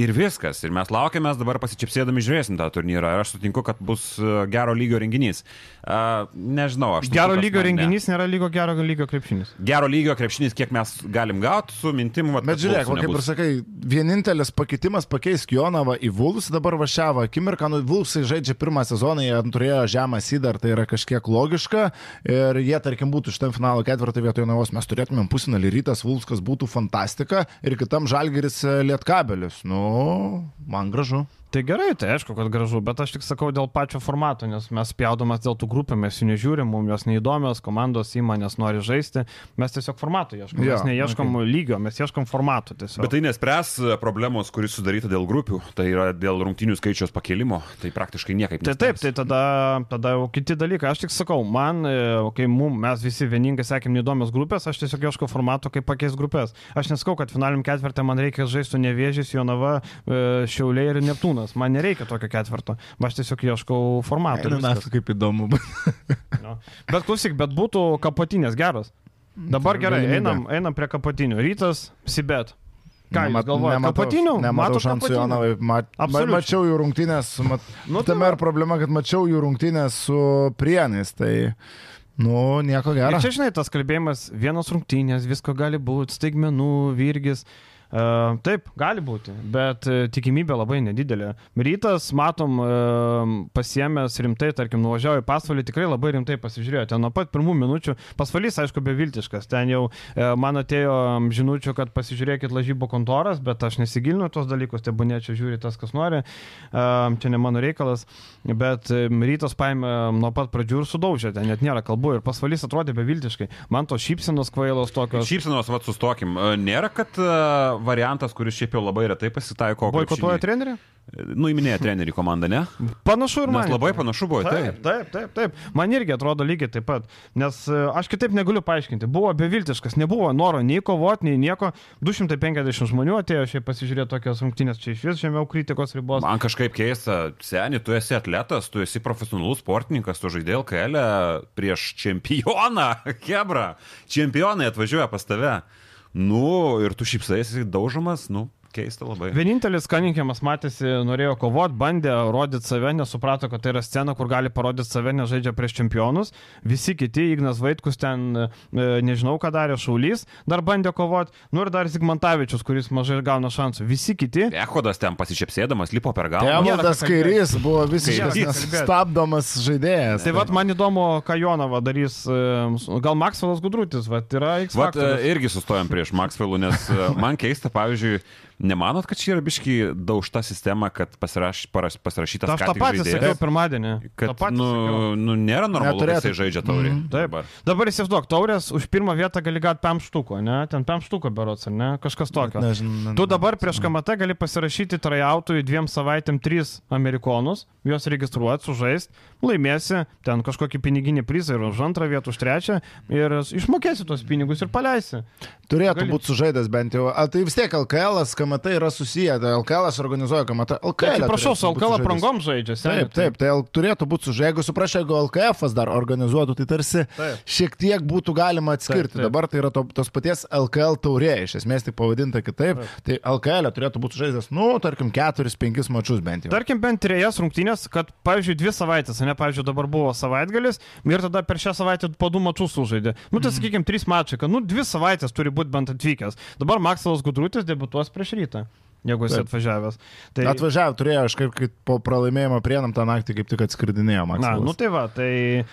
Ir viskas. Ir mes laukiamės, dabar pasičiapsėdami žiūrėsim tą turnyrą. Ir aš sutinku, kad bus e, gero lygio renginys. Uh, nežinau, aš. Gero lygio man ne. renginys nėra lygo gero lygio krepšinis. Gero lygio krepšinis, kiek mes galim gauti su mintim. vat, Bet kad žiūrėk, kaip ir sakai, vienintelis pakeitimas pakeisk Jonavą į Vulfs, dabar važiavo akimirką, nu Vulfsai žaidžia pirmą sezoną, jie turėjo žemą sydą, ar tai yra kažkiek logiška ir jie, tarkim, būtų šitam finalo ketvirtą vietoje Jonavos, mes turėtumėm pusinalį rytas, Vulfskas būtų fantastika ir kitam žalgeris e, lietkabelis. Nu, man gražu. Tai gerai, tai aišku, kad gražu, bet aš tik sakau dėl pačio formato, nes mes spjaudomas dėl tų grupių, mes jų nežiūrim, mums jos neįdomios, komandos įmonės nori žaisti, mes tiesiog formato ieškom, Jo, mes neieškom okay. lygio, mes ieškom formato tiesiog. Bet tai nespręs e, problemos, kuris sudaryta dėl grupių, tai yra dėl rungtinių skaičiaus pakelimo, tai praktiškai niekaip Tai taip, tai tada, tada jau kiti dalykai. Aš tik sakau, man, e, kai mum, mes visi vieningai sakėm neįdomios grupės, aš tiesiog ieškau formato, kaip pakeis grupės. Aš nesakau, kad finaliniam ketvirtį man reikia žaisti Nevėžys, Jonava, e, Šiauliai ir Neptūnas. Man nereikia tokio ketvirto. Aš tiesiog ieškau formato. ir viskas. kaip įdomu. Nu. Bet klausyk, bet būtų kapotinės geros. Dabar Tai gerai, einam, einam prie kapotinių. Rytas, Sibet. Ką Nemat- galvojate? nematau- Kapotinių? Nematau šansų? Jonavai. Mat, ma, mačiau jų rungtynės. Mat, Nu, nu, tai tame ir problema, kad mačiau jų rungtynės su prienais. Tai, nu, nieko Ir gero. čia, žinai, tas kalbėjimas, vienos rungtynės, visko gali būti, staigmenų, virgis. Uh, taip, gali būti, bet uh, tikimybė labai nedidelė. Rytas, matom, uh, pasiemęs rimtai, tarkim, nuvažiavo į pasvalį, tikrai labai rimtai pasižiūrėjo. Ten nuo pat pirmų minučių, pasvalys, aišku, beviltiškas. Ten jau man atėjo žinučių, kad pasižiūrėkit lažybų kontoras, bet aš nesigilinu tos dalykus, te bunėčiau žiūri tas, kas nori. Čia ne mano reikalas, bet rytas paėmė nuo pat pradžių ir sudaužė, ten net nėra kalbų ir pasvalys atrodė beviltiškai. Man tos šypsenos kvailos tokios. Šypsenos, vad, sustokim. E, Nėra, kad variantas, kuris šiaip jau labai retai pasitaiko. Boikotuoja trenerį? Nuiminėja trenerį komandą, ne? Panašu ir man. Nes labai panašu buvo, Taip, taip. taip, taip. Man irgi atrodo lygiai taip pat. Nes e, aš kitaip negaliu paaiškinti. Buvo beviltiškas, nebuvo noro nei kovoti, nei nieko. 250 žmonių atėjo šiaip pasižiūrėti tokios rungtynės čia iš vis žemiau kritikos ribos. Man kažkaip keista, seni, tu esi atletas, tu esi profesionalus sportininkas, tu žaidėjai LKL prieš čempioną, Hebra. Čempionai atvažiuoja pas tave. Nu, ir tu šypsaisi daužomas, nu, keista labai. Vienintelis Kaninkiamas matėsi, norėjo kovoti, bandė rodyti save, nesuprato, kad tai yra scena, kur gali parodyti save, nežaidžia prieš čempionus. Visi kiti, Ignas Vaitkus ten, e, nežinau, ką darė Šaulys, dar bandė kovoti. Nu ir dar Zigmantavičius, kuris mažai gauna šansų. Visi kiti. Ehodas ten pasičiapsėdamas, lipo per galvą. kalbėt. Kairys buvo visiškas Kairys. nestabdomas žaidėjas. Tai vad man įdomu, ką Jonava darys. e, Gal Maksvelas Gudrutis, vad yra X. Vat e, irgi sustojom prieš Maxwellų, nes man keista, pavyzdžiui, nemanot, kad čia yra biški daužta sistema, kad pasiraš, paras, pasirašytas Ta Aš tą patį žaidėjas, sakiau pirmadienį. Kad, patį nu, sakiau. nu, nėra normalu, kad jisai žaidžia taurį. Mhm. Taip. Dabar. Dabar įsivaizduok, taurės už pirmą vietą gali gauti pem štuko, ne? Ten pem štuko berots, ne? Kažkas tokio. Nežinau. Tu dabar prieš KMT gali pasirašyti trajautui dviem savaitėm tris amerikonus, juos registruoti, sužaisti, laimėsi ten kažkokį piniginį prizą ir už antrą vietą, už trečią ir išmokėsi tos pinigus ir paleisi. Turėtų Gali- būti sužaidęs bent jau. A, tai vis tiek LKL, KMT yra susiję. Tai LKL organizuoja KMT. LKL. Atsiprašau, su LKL aprangom žaidžia. Taip, taip, tai L- turėtų būti sužaidęs. Jeigu suprašai, jeigu LKF dar organizuotų, tai tarsi Taip. šiek tiek būtų galima atskirti. Taip, taip. Dabar tai yra to, tos paties LKL taurė, iš esmės tik pavadinta kitaip. Tai LKL turėtų būti sužaidęs, nu, tarkim, 4-5 mačius bent jau. Tarkim, bent trejas rungtynės, kad, pavyzdžiui, dvi savaitės, ne, pavyzdžiui, dabar buvo savaitgalis ir tada per šią savaitę po du mačius sužaidė. Nu, tai sakykime, trys mačiai, kad, nu, dvi savaitės turi būti bent atvykęs. Dabar Maksalas Gudrutis debutuos prieš rytą, jeigu Taip. atvažiavęs. Tai, Atvažiavo, turėjo, aš kaip, kaip po pralaimėjimo prienam tą naktį kaip tik atskridinėjo Na, Maksas. nu tai va, tai e,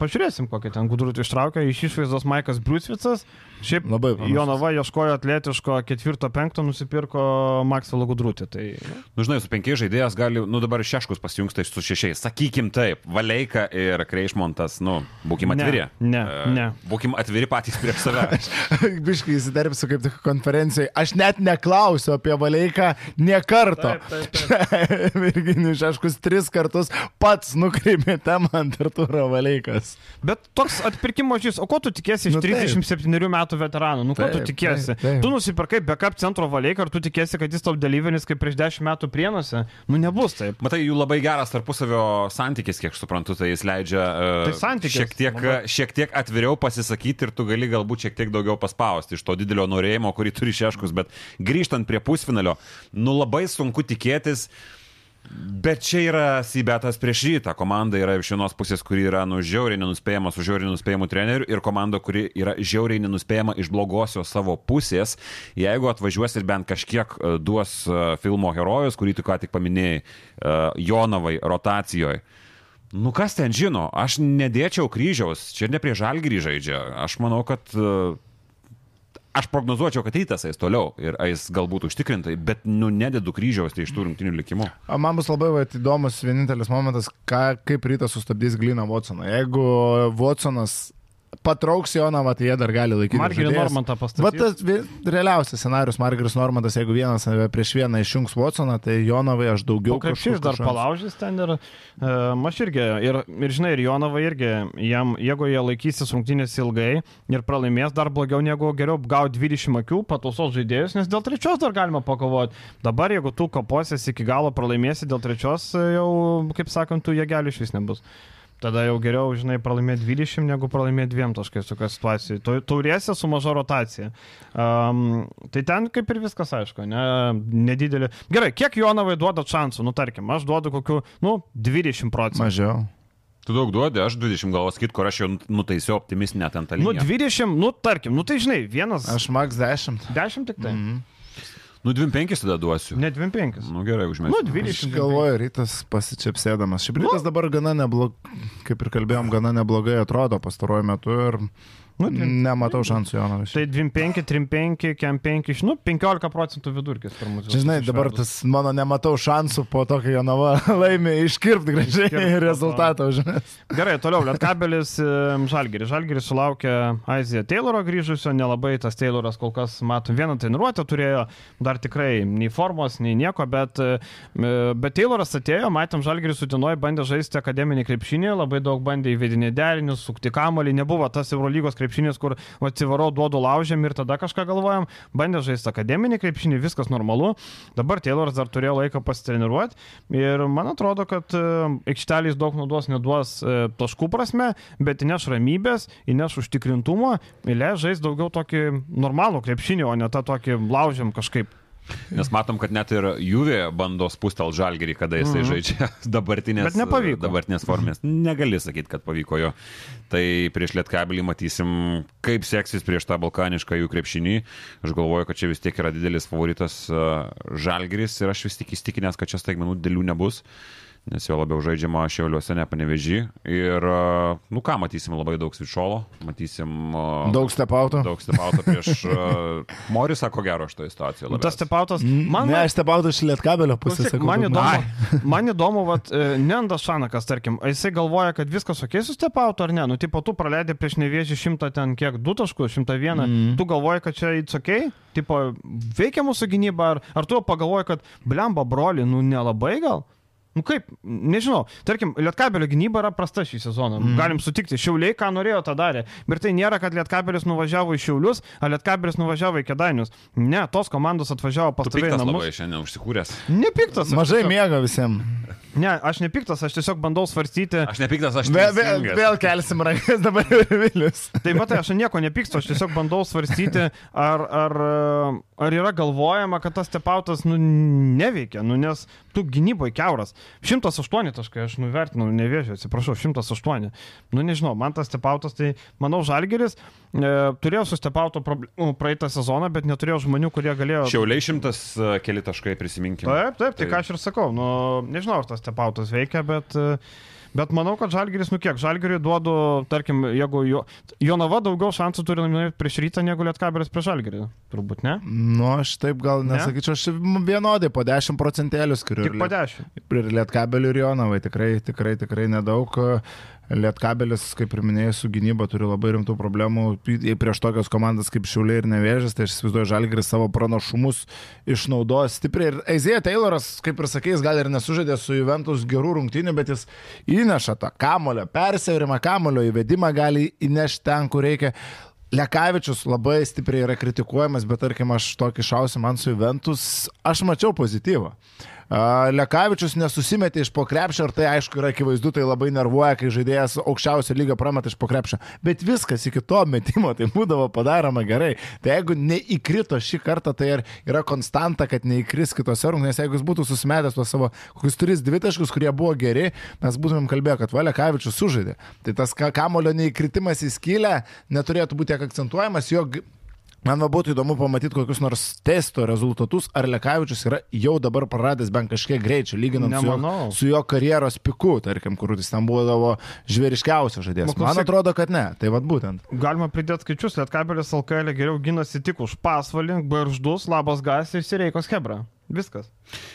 pažiūrėsim, kokią ten gudrutį ištraukia. Iš išvaizdos Maikas Briusvicas. Šiaip Labai panašus. Jonava ieškojo atletiško ketvirto, penkto, nusipirko Maksvelo gudrutį. Tai, nu, Nu, žinai, su penkiais žaidėjas gali, nu dabar šeškus pasijungs tai su šešiais. Sakykim taip, Valeika ir Kreišmontas, nu, būkim Ne, atviri. ne, E, ne. Būkim atviri patys prieš save. Biškai įsiderpsiu kaip tik konferencijoje. Aš net neklausiu apie Valeiką nie karto. Taip, taip, Virginijus Šeškus tris kartus pats nukreipė temą ant Arturo Valeikas. Bet toks atpirkimo žys, o ko tu tikėsi iš Nu, taip. 37 metų veteranų? Nu, ko tu Taip, tikėsi? taip, taip. Tu nusipirkai backup centro valeiką, ar tu tikėsi, kad jis tau dalyvinis kaip prieš 10 metų prienuose? Nu, nebus taip. Matai, jų labai geras tarpusavio santykis, kiek suprantu, tai jis leidžia uh, Tai santykis, šiek, tiek, labai. šiek tiek atviriau pasisakyti ir tu gali galbūt šiek tiek daugiau paspausti iš to didelio norėjimo, kurį turi šeškus, bet grįžtant prie pusfinalio, nu labai sunku tikėtis. Bet čia yra Sybetas prieš rytą. Komanda yra iš vienos pusės, kuri yra nu žiauriai nenuspėjama su žiauriai nenuspėjamu treneriu ir komanda, kuri yra žiauriai nenuspėjama iš blogosios savo pusės. Jeigu atvažiuos ir bent kažkiek e, duos e, filmo herojus, kurį tu ką tik paminėjai, e, Jonovai rotacijoje. Nu kas ten žino, aš nedėčiau kryžiaus, čia ne prie žalgrį žaidžia. Aš manau, kad aš prognozuočiau, kad rytas eis toliau ir eis galbūt užtikrintai, bet nu nededu kryžiaus tai iš tų rungtinių likimų. Man bus labai vat, įdomus vienintelis momentas, ką, kaip rytas sustabdys Gliną Watsoną. Jeigu Watsonas patrauks Jonavą, tai jie dar gali laikyti. Margerį žaidėjais. Normantą Va pastatyti. tas realiausias scenarius, Margeris Normantas, jeigu vienas e, prieš vieną išjungs Watsoną, tai Jonavai aš daugiau Po krepšiais dar palaužys ten ir uh, aš irgi, ir, ir žinai, ir Jonava irgi, jam, jeigu jie laikysis rungtynės ilgai ir pralaimės dar blogiau negu geriau gauti 20 akių, patausos žaidėjus, nes dėl trečios dar galima pakovoti. Dabar, jeigu tu kaposies iki galo pralaimėsi dėl trečios, jau, kaip sakant, tų jėgelių iš vis nebus. Tada jau geriau, žinai, pralaimėti 20 negu pralaimėti dviem taškais tokia situacija. Tu- Taurėsi su maža rotacija. Um, tai ten kaip ir viskas aišku, ne, nedidelė. Gerai, kiek Jonavai duoda šansų? Nu, tarkim, aš duodu kokiu, nu, 20 procentų. Mažiau. Tu daug duodi, aš 20 galvos kit, kur aš jau nutaisiau optimistinę ten tą Nu, liniją. 20, nu, tarkim, nu, tai žinai, vienas. Aš... Max 10. 10 tik tai. Mm. Mhm. Nu, 25 tada duosiu. Ne 25. Nu, gerai, užmėsiu. Nu, Aš 20. galvoju, rytas pasičiapsėdamas. Šiaip rytas dabar gana neblogai, kaip ir kalbėjom, gana neblogai atrodo pastaruoju metu ir Nu, tai- nematau šansų Jono. Tai 25, 35, kem 5, nu 15 procentų vidurkis per mūsų. Žinai, dabar tas mano nematau šansų po to, kai Jonava laimė iškirpti gražiai Iškirpt rezultatą užmės. Gerai, toliau, Lietkabelis Žalgeris. Žalgeris sulaukė Aizija Tayloro grįžusio, nelabai tas Tayloras kol kas, matom, vieną treniruotę turėjo, dar tikrai nei formos, nei nieko, bet, bet Tayloras atėjo, matėm, Žalgeris sutinoje bandė žaisti akademinį krepšinį, labai daug bandė įvedinį derinius, sukti kamolį, nebuvo tas Eurolygos krepšinis, kur atsivarau, duodu laužiam ir tada kažką galvojam, bandė žaisti akademinį krepšinį, viskas normalu. Dabar Tayloras dar turėjo laiką pasitreniruoti ir man atrodo, kad e, aikštelės daug naudos neduos e, taškų prasme, bet įneš ramybės, įneš užtikrintumo, įleis žais daugiau tokį normalų krepšinį, o ne tą tokį laužiam kažkaip. Nes matom, kad net ir Juvė bando spustel žalgerį, kada jisai Mhm. žaidžia dabartinės, dabartinės formės. Negali sakyti, kad pavyko jo. Tai prieš Lietkabelį matysim, kaip seksis prieš tą balkanišką jų krepšinį. Aš galvoju, kad čia vis tiek yra didelis favoritas uh, žalgeris ir aš vis tik įstikinęs, kad čia staigmenų dėlių nebus. Nes jo labiau žaidžiama šiauliuose, ne panevežį. Ir, nu ką, matysim labai daug svičolo, matysim Daug stepautų. daug stepauto prieš Morisą, ko gero, šitoje situacijoje. Nu, Tas stepautas, Man, man, ne, aš stebautų iš lietkabelio pusės. Klausyk, sakau, man įdomu, man įdomu, vat, e, Nendas Šanakas, tarkim, jisai galvoja, kad viskas ok su stepautu ar ne, nu, tipo, tu praleidai prieš nevėžį šimtą ten kiek, du taškus, šimtą vieną, mm. tu galvoji, kad čia it's ok, tipo, veikia mūsų gynyba, ar, ar tu pagalvoji, kad blemba broli, nu, nelabai gal? Nu kaip, nežinau, tarkim, Lietkabelio gynyba yra prasta šį sezoną. Mm. Galim sutikti, Šiauliai ką norėjo, tą darė. Bet tai nėra, kad Lietkabelis nuvažiavo į Šiaulius, ar Lietkabelis nuvažiavo į Kedainius. Ne, tos komandos atvažiavo Tu pastoviai į namus. labai šiandien užsikūręs. Nepiktas. Mažai mėgo visiems. Ne, aš nepiktas, aš tiesiog bandau svarstyti. Aš nepiktas, aš Vėl, vėl, teisingas. vėl kelsim rankas dabar Vilius. Tai matai, aš nieko nepykstu, aš tiesiog bandau svarstyti, ar, ar, ar yra galvojama, kad tas stepautas nu, neveikia, nu, nes tu gynyboje keuras. 108 taškai, aš nuvertinau, nevėžiu, atsiprašau, 108. Nu nežinau, man tas stepautas, tai manau, Žalgeris turėjo su stepauto problemų praeitą sezoną, bet neturėjo žmonių, kurie galėjo... Šiauliai šimtas uh, keli taškai prisiminkime. Taip, taip, tai ką aš ir sakau, nu, nežinau, ar tas stepautas veikia, bet, e, bet manau, kad Žalgiris, nu kiek, Žalgiriui duodu, tarkim, jeigu jo, Jonava daugiau šansų turi laimėti prieš rytą negu Lietkabelis prieš Žalgirį, turbūt ne? Nu, aš taip gal Ne? nesakyčiau, aš vienodai po 10 procentėlius skiriu. Tik po 10. Ir Lietkabelių ir Jonavai tikrai, tikrai, tikrai nedaug. Lietkabelis, kaip ir minėjai, su gynyba turi labai rimtų problemų prieš tokias komandas kaip Šiauliai ir Nevėžas, tai aš įsivaizduoju, Žalgiris savo pranašumus išnaudos stipriai. Ir Aizėja Tayloras, kaip ir sakėjai, gal ir nesužaidė su Juventus gerų rungtynių, bet jis įneša tą kamulio, persivrimą kamulio įvedimą gali įnešti ten, kur reikia. Lekavičius labai stipriai yra kritikuojamas, bet tarkim aš tokį šausiu man su Juventus, aš mačiau pozityvą. Lekavičius nesusimetė iš po krepšio ir tai aišku yra akivaizdu, tai labai nervuoja, kai žaidėjas aukščiausio lygio prameta iš po krepšio. Bet viskas iki to metimo tai būdavo padaroma gerai. Tai jeigu neįkrito šį kartą, tai ir yra konstanta, kad neįkris kitose rungtynėse. Jeigu jis būtų susimetęs tuos savo kokius tris dvitaškus, kurie buvo geri, mes būtumėm kalbėję, kad Valekavičius sužaidė. Tai tas ka- kamulio neįkritimas į skylę neturėtų būti tiek akcentuojamas, jog Man va būtų įdomu pamatyti kokius nors testo rezultatus, ar Lekavičius yra jau dabar praradęs bent kažkiek greičio, lyginant su jo, Nemanau. su jo karjeros piku, tarkim, kur jis ten būdavo žvėriškiausias žaidėjas. Man atrodo, kad ne. Tai vad būtent. Galima pridėti skaičius, Lietkabelis LKL geriau gynasi tik už pasvalį, barždus, labas gas ir sireikos hebra. Viskas.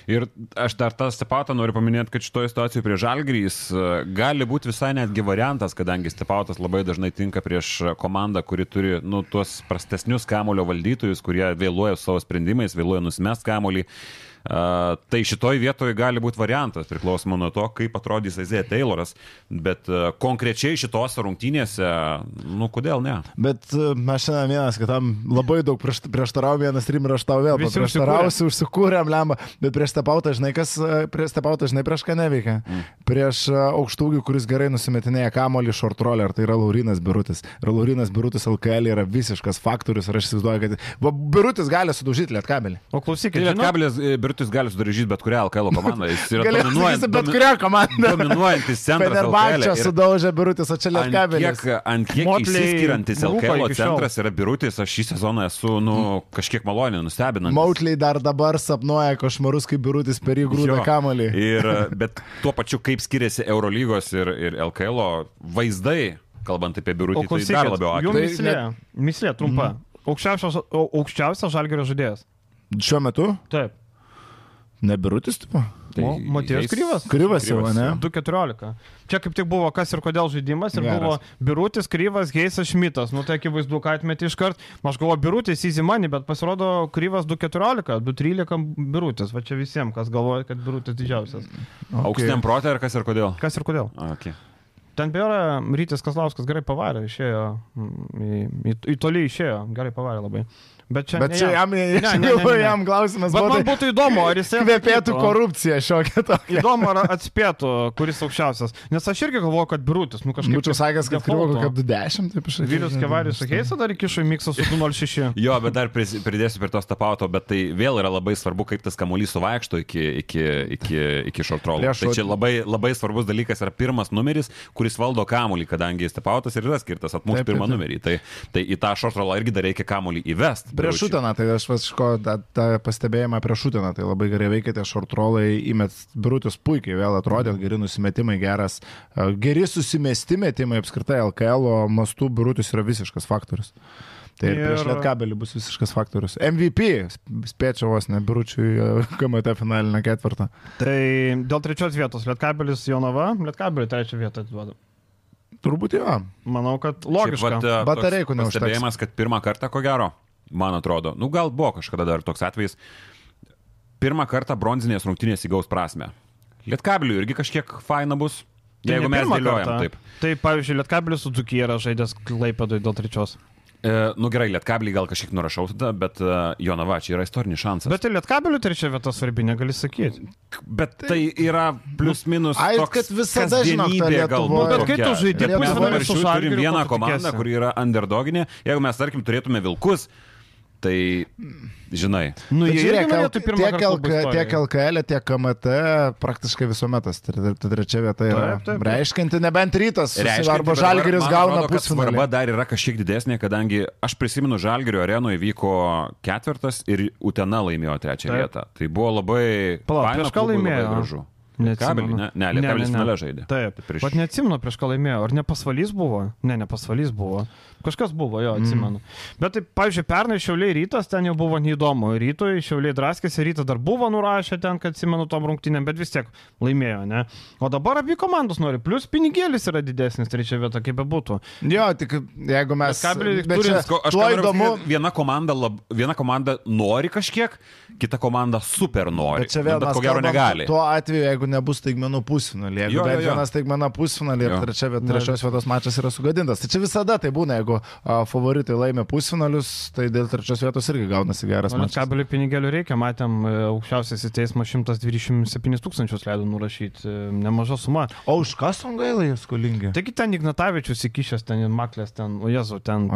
Ir aš dar tą stepatą noriu paminėti, kad šitoje situacijoje prie Žalgrys gali būti visai netgi variantas, kadangi stepautas labai dažnai tinka prieš komandą, kuri turi nu, tuos prastesnius kamulio valdytojus, kurie vėluoja savo sprendimais, vėluoja nusimest kamulį. Uh, tai šitoj vietoje gali būti variantas, priklausomai nuo to, kaip atrodys Aizėja Tayloras, bet konkrečiai šitose rungtynėse, nu kodėl ne? Bet e, mes šiandien vienas kitam labai daug prieš, prieštarauju, vienas trim ir aš tau vėl prieštarausiu, užsikūrėm lemą, bet prieš stepautą, žinai, kas e, prieš stepautą, žinai, prieš ką neveikia. Mm. Prieš e, aukštūgį, kuris gerai nusimetinėja kamolį šortrolę, ar tai yra Laurinas Birutis. Ir Laurinas Birutis LKL yra visiškas faktorius ir aš įsivaizduoju, kad va, Birutis gali sudaužyti lietkabelį. O klausykit, Tai žinot, Birutis gali sudaryti bet kurią LKL komandą. Jis yra Galėtų dominuojant, sakyti bet kurią komandą. dominuojantis centras. Ir sudaužė birutis, o čia Ant lietkabelis. kiek, ant kiek Motley išsiskiriantis LKL centras yra Birutis, aš šį sezoną esu nu, kažkiek maloniai nustebinantis. Mautliai dar dabar sapnuoja košmarus, kaip birutis per jį grūda kamalį. Ir, bet tuo pačiu, kaip skiriasi Eurolygos ir, ir LKL vaizdai, kalbant apie Birutį, tai dar labiau aktualu. Tai mislė, mislė trumpa. Aukščiausias, o- aukščiausias žalgerio žaidėjas. Šiuo metu? Taip. Ne birutis, tipo? Tai O, Matijas jais- Kryvas? Kryvas jau, ne? jo. 2.14. Čia kaip tik buvo kas ir kodėl žaidimas ir Geras. buvo Birutis, Kryvas, Geisas, Šmitas. Nu tai akivaizdu, ką atmeti iš karto. Aš galvoju, Birutis money, bet pasirodo Kryvas 2.14, 2.13 Birutis. Va čia visiems, kas galvoja, kad Birutis didžiausias. Okay. Aukštiem protė ir kas ir kodėl? Kas ir kodėl? Okay. Ten beje, Rytis Kaslauskas gerai pavarė, išėjo, mm, į, į, į tolį išėjo, gerai pavarė labai. Bet čia, Bet ne čia jam, Ne, ne, ne, ne. jam klausimas Bet buvo, man būtų įdomu, ar jis kvepėtų korupcija šiokia tokia. Įdomu, ar atspėtų, kuris aukščiausias. Nes aš irgi galvoju, kad Birutis, nu kažkaip. Būčiau sakęs, kad defaulto. kokia 20, taip iš Vilius Kevaris su Keisa dar įkišo į miksą su 206. Jo, bet dar pridėsiu prie tos tapauto, bet tai vėl yra labai svarbu, kaip tas kamuolys suvaikšto iki, iki, iki, iki šortrolo. Tai čia labai, labai svarbus dalykas yra pirmas numeris, kuris valdo kamuolį, kadangi jis tapautas ir yra skirtas atmušti pirmą taip. numerį. Tai, tai į tą šortrolą irgi dar reikia kamuolį įvesti. Prieš šutiną, tai aš vas ko tą, tą pastebėjimą prieš šutiną, tai labai gerai veikėte, šortrolai įmet birutis puikiai vėl atrodė, geri nusimetimai, geras, e, geri susimesti metimai apskritai LKL mastų birutis yra visiškas faktorius. Tai ir, ir prieš Lietkabelį bus visiškas faktorius. MVP, spėčiau vos ne biručiui KMT finalinę ketvirtą. Tai dėl trečios vietos Lietkabelis Jonava, Lietkabelį trečią vietą atiduoda. Turbūt jo. Manau, kad Šiaip logiška. vat, e, Batareikų neužteks. Pastebėjimas, kad pirmą kartą, ko gero, man atrodo, nu gal buvo kažkada dar toks atvejis, pirmą kartą bronzinės rungtynės įgaus prasme. Lietkabiliui irgi kažkiek faina bus, Tai jeigu mes dėliojam kartą. taip. Tai pavyzdžiui, Lietkabelis su Dzukyje yra žaidęs Klaipėdui dėl trečios. E, nu gerai, Lietkabilii gal kažkiek nurašau tada, bet uh, Jonava čia yra istorinis šansas. Bet ir Lietkabelių trečia vieta svarbi, negali sakyti. bet tai yra plius minus. Ai, toks kad visada, Lietuvoj- galbūt bet kai tu Ir mes turim vieną komandą, kuri yra underdoginė. Jeigu mes, tarkim, turėtume vilkus, tai, žinai, Nu, Bet žiūrėk, tiek, LK, tiek. LKL, tiek KMT praktiškai visuomet tas tre- ta trečia vieta yra Taip, taip, taip. reiškinti, nebent rytas Reiškia, arba bet žalgeris gauna pusfinalį. dar yra kažkiek didesnė, kadangi aš prisimenu Žalgerio arenoje vyko ketvirtas ir Utena laimėjo trečią Taip. vietą. Tai buvo labai... Palauk, prieš ką laimėjo? gražu. Neatsimenu. Lietkabelis, ne? Ne, Lietkabelis finale žaidė. Taip, Tai prieš-. Pat neatsimenu, prieš ką laimėjo. Ar ne pasvalys buvo? Ne, ne pasvalys buvo. Kažkas buvo, jo, atsimenu. Mm. Bet, tai, pavyzdžiui, pernai Šiauliai rytas ten jau buvo neįdomu. Rytoj Šiauliai draskėsi, rytas dar buvo nurašę ten, kad atsimenu tom rungtynėm, bet vis tiek laimėjo, ne? O dabar abi komandos nori, plus pinigėlis yra didesnis trečia vieta, kaip bebūtų. Jo, tik jeigu mes... Lietkabelis bet čia Ko- Aš noriu įdomu, viena komanda, lab, viena komanda nori kažkiek, kita komanda super nori. Bet čia vėl bet mes ko gero negali. Tuo atveju, jeigu nebus staigmenų pusfinalį, jeigu Jo, jo, jo, bent jo. vienas staigmena pusfinalį ir trečia, trečios vietos mačas yra sugadintas. Tai čia visada tai būna, jeigu a, favoritai laimė pusfinalius, tai dėl trečios vietos irgi gaunasi geras mačas. Kabelių pinigėlių reikia, matėm, e, aukščiausiasis teismas 127 tūkstančius leido nurašyti, e, nemaža suma. O už ką songailai jie skolingi? Taigi ten Ignatavičius įkišęs, ten Maklės, ten, o Jezu, ten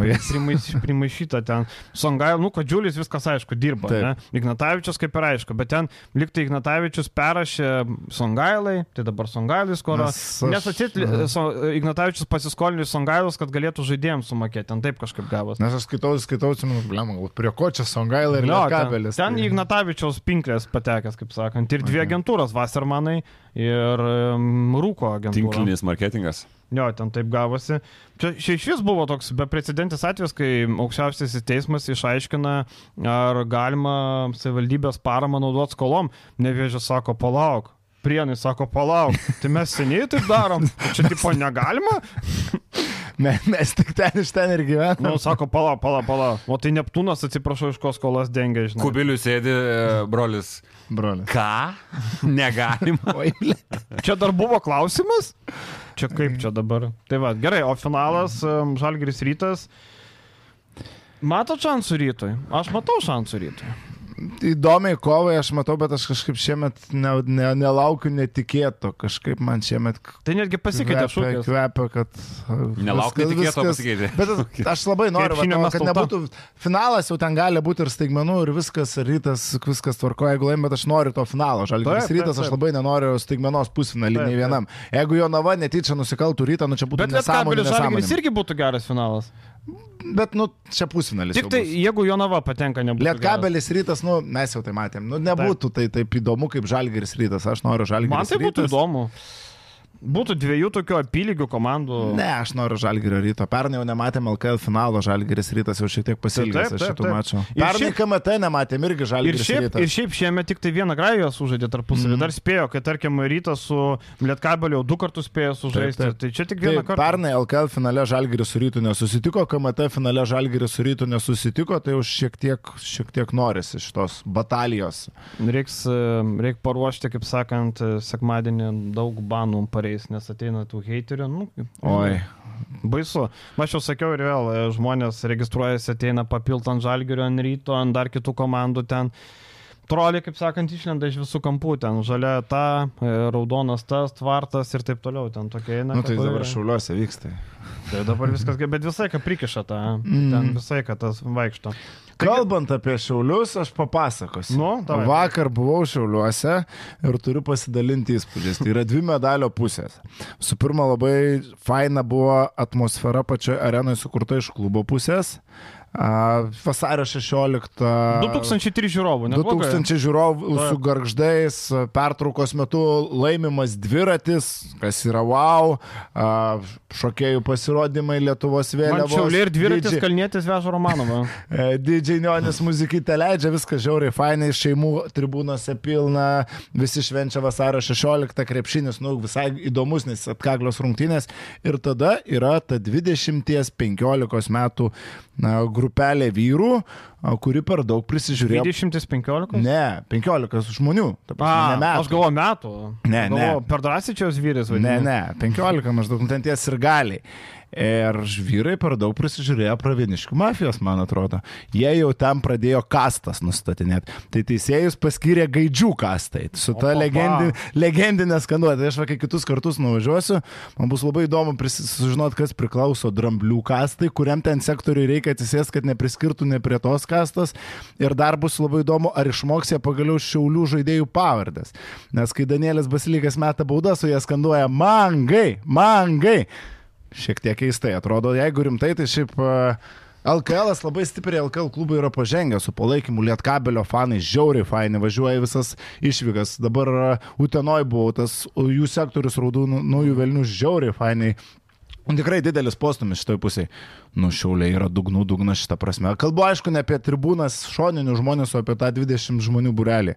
primaišyta, ten Songail, nu, kad Džiulis viskas aišku, dirba. Taip. Ne? Ignatavičius kaip ir aišku, bet ten liktai Ignatavičius perrašė Songailai, tai dabar Songailis skoro. Nes aš- Nes atsit, so, Ignatavičius pasiskolino Songailus, kad galėtų žaidėjams sumokėti, ten taip kažkaip gavos. Nes aš skaitau, skaitau, atsimenu, blem, galbūt prie ko čia songailai ir Jo, ten, ten į Ignatavičiaus pinklės patekęs, kaip sakant, ir dvi agentūros, Wassermanai ir um, Rūko agentūra. Tinklinis marketingas. Jo, ten taip gavosi. Čia čia iš vis buvo toks beprecedentis atvejis, kai aukščiausiasis teismas išaiškina, ar galima savivaldybės paramą naudoti skolom. Nevėžė sako, palauk. Prienai sako, palauk. Tai mes seniai taip darom. Čia tipo negalima. Me, mes tik ten iš ten ir gyvename. Nu, sako, palauk, palauk, palauk. O tai Neptūnas, atsiprašau, iš ko skolas dengia, žinai. Kubilius sėdi, e, brolis. Broli. Ką? Negalima. Čia dar buvo klausimas? Čia kaip čia dabar? Tai va, gerai, o finalas um, Žalgiris rytas. Mato šansų rytoj? Aš matau šansų rytoj. Įdomiai kovai aš matau, bet aš kažkaip šiemet ne, ne, nelaukiu netikėto, kažkaip man šiemet Tai netgi pasikeitė šūkis. kvepia, kad... Nelauk viskas- netikėto viskas- pasikeitė. Bet aš labai noriu, va, to, kad nebūtų finalas, jau ten gali būti ir staigmenų, ir viskas, ir rytas, viskas tvarkoja, jeigu laim, bet aš noriu to finalo. Žalgiris rytas, aš labai nenoriu staigmenos pusfinalį nei vienam. Jeigu jo nava netyčia nusikaltų rytą, nu čia būtų Bet nesąmonė. Lietkabelis Žalgiris nesąmonė. irgi būtų geras finalas. Bet, nu, čia pusfinalis. Tik tai, jeigu Jonava patenka, nebūtų. Lietkabelis rytas, nu, mes jau tai matėm. Nu, nebūtų tai taip įdomu kaip Žalgiris rytas. Aš noriu Žalgiris Man tai būtų rytas. įdomu. Būtų dviejų tokių apylygių komandų. Ne, aš noriu Žalgirio ryto. Pernai jau nematėm LKL finalo, Žalgiris rytas jau šiek tiek pasilgęs Taip, taip, šitų taip. mačų. Ir Pernai šiaip- KMT nematėm irgi Ir Žalgiris šiaip, rytas. ir šiaip šiemet tik tai vieną grajų sužaidė tarpusavį. Mm. Dar spėjo, kad tarkim rytas su Lietkabeliu jau du kartus spėjo sužaisti. Taip, taip. Tai čia tik vieną kartą. pernai LKL finale Žalgiris su rytu nesusitiko, KMT finale Žalgiris su rytu nesusitiko, tai jau šiek tiek, šiek tiek norisi šitos batalijos. Reiks, e, reik paruošti, kaip sakant, e, sekmadienį daug banų pareis, nes ateina tų heiterių. Nu, Oi. Baisu. Aš jau sakiau ir vėl, e, žmonės registruojasi, ateina papilt ant žalgerio, ant ryto, ant dar kitų komandų ten. Troliai, kaip sakant, išlenda iš visų kampų, ten žalia ta, e, raudonas tas, tvartas ir taip toliau, ten tokie eina. Na, nu, tai kad- dabar šiauliuose vyksta. Tai dabar viskas, gerai, bet visai ką prikiša tą, mm. ten visai ką tas vaikšto. Kalbant apie šiaulius, aš papasakosiu. Nu, davai. Vakar buvau šiauliuose ir turiu pasidalinti įspūdžiais. Tai yra dvi medalio pusės. Su pirma, labai faina buvo atmosfera pačioje arenoje sukurta iš klubo pusės. Vasario 16. 2003 žiūrovų, ne? 2000 žiūrovų su garždais, pertraukos metu laimimas dviratis, kas yra wow, a, šokėjų pasirodymai Lietuvos vėliavos. šiaulė ir dviratis didžiai- kalnėtis veža Romanovą. E, Didžiai Nionis muzikytę leidžia, viskas žiauriai fainai, šeimų tribūnose pilna, visi švenčia vasario 16, krepšinis, nu, visai įdomus, nes atkaklios rungtynės. Ir tada yra ta 20-15 metų na, grupelė vyrų, kuri per daug prisižiūrėjo. 2015? Ne, 15 žmonių. Prasme, A, ne aš galvoju metų. Ne, galvoju, ne. Per drąsičios vyris Ne, vadinasi. ne, 15 maždaug, nu, ten ties ir gali. Ir vyrai per daug prisižiūrėjo pravieniškų mafijos, man atrodo. Jie jau ten pradėjo kastas nustatinėti. Tai teisėjus paskyrė gaidžių kastai. Su ta legendi, legendinė skanduotė. Tai aš va, kai kitus kartus nuvažiuosiu, man bus labai įdomu sužinoti, kas priklauso dramblių kastai, kuriam ten sektoriui reikia atsisės, kad nepriskirtų ne prie tos kastos. Ir dar bus labai įdomu, ar išmoks jie pagaliau šiaulių žaidėjų pavardės. Nes kai Danielis Basilykas meta baudas, su jie skanduoja mangai, mangai. Šiek tiek keistai atrodo, jeigu rimtai, tai šiaip LKL -as labai stipriai LKL klubai yra pažengę su palaikymu Lietkabelio fanai, žiauriai faini, važiuoja visas išvykas. Dabar a, Utenoj buvo tas jų sektorius raudonų naujų velnių žiauriai fainai. Tikrai didelis postumis šitoj pusėje. Nu, šiauliai yra dugnų dugnas šitą prasme. Kalbu, aišku, ne apie tribūnas šoninių žmonės, o apie tą 20 žmonių burelį.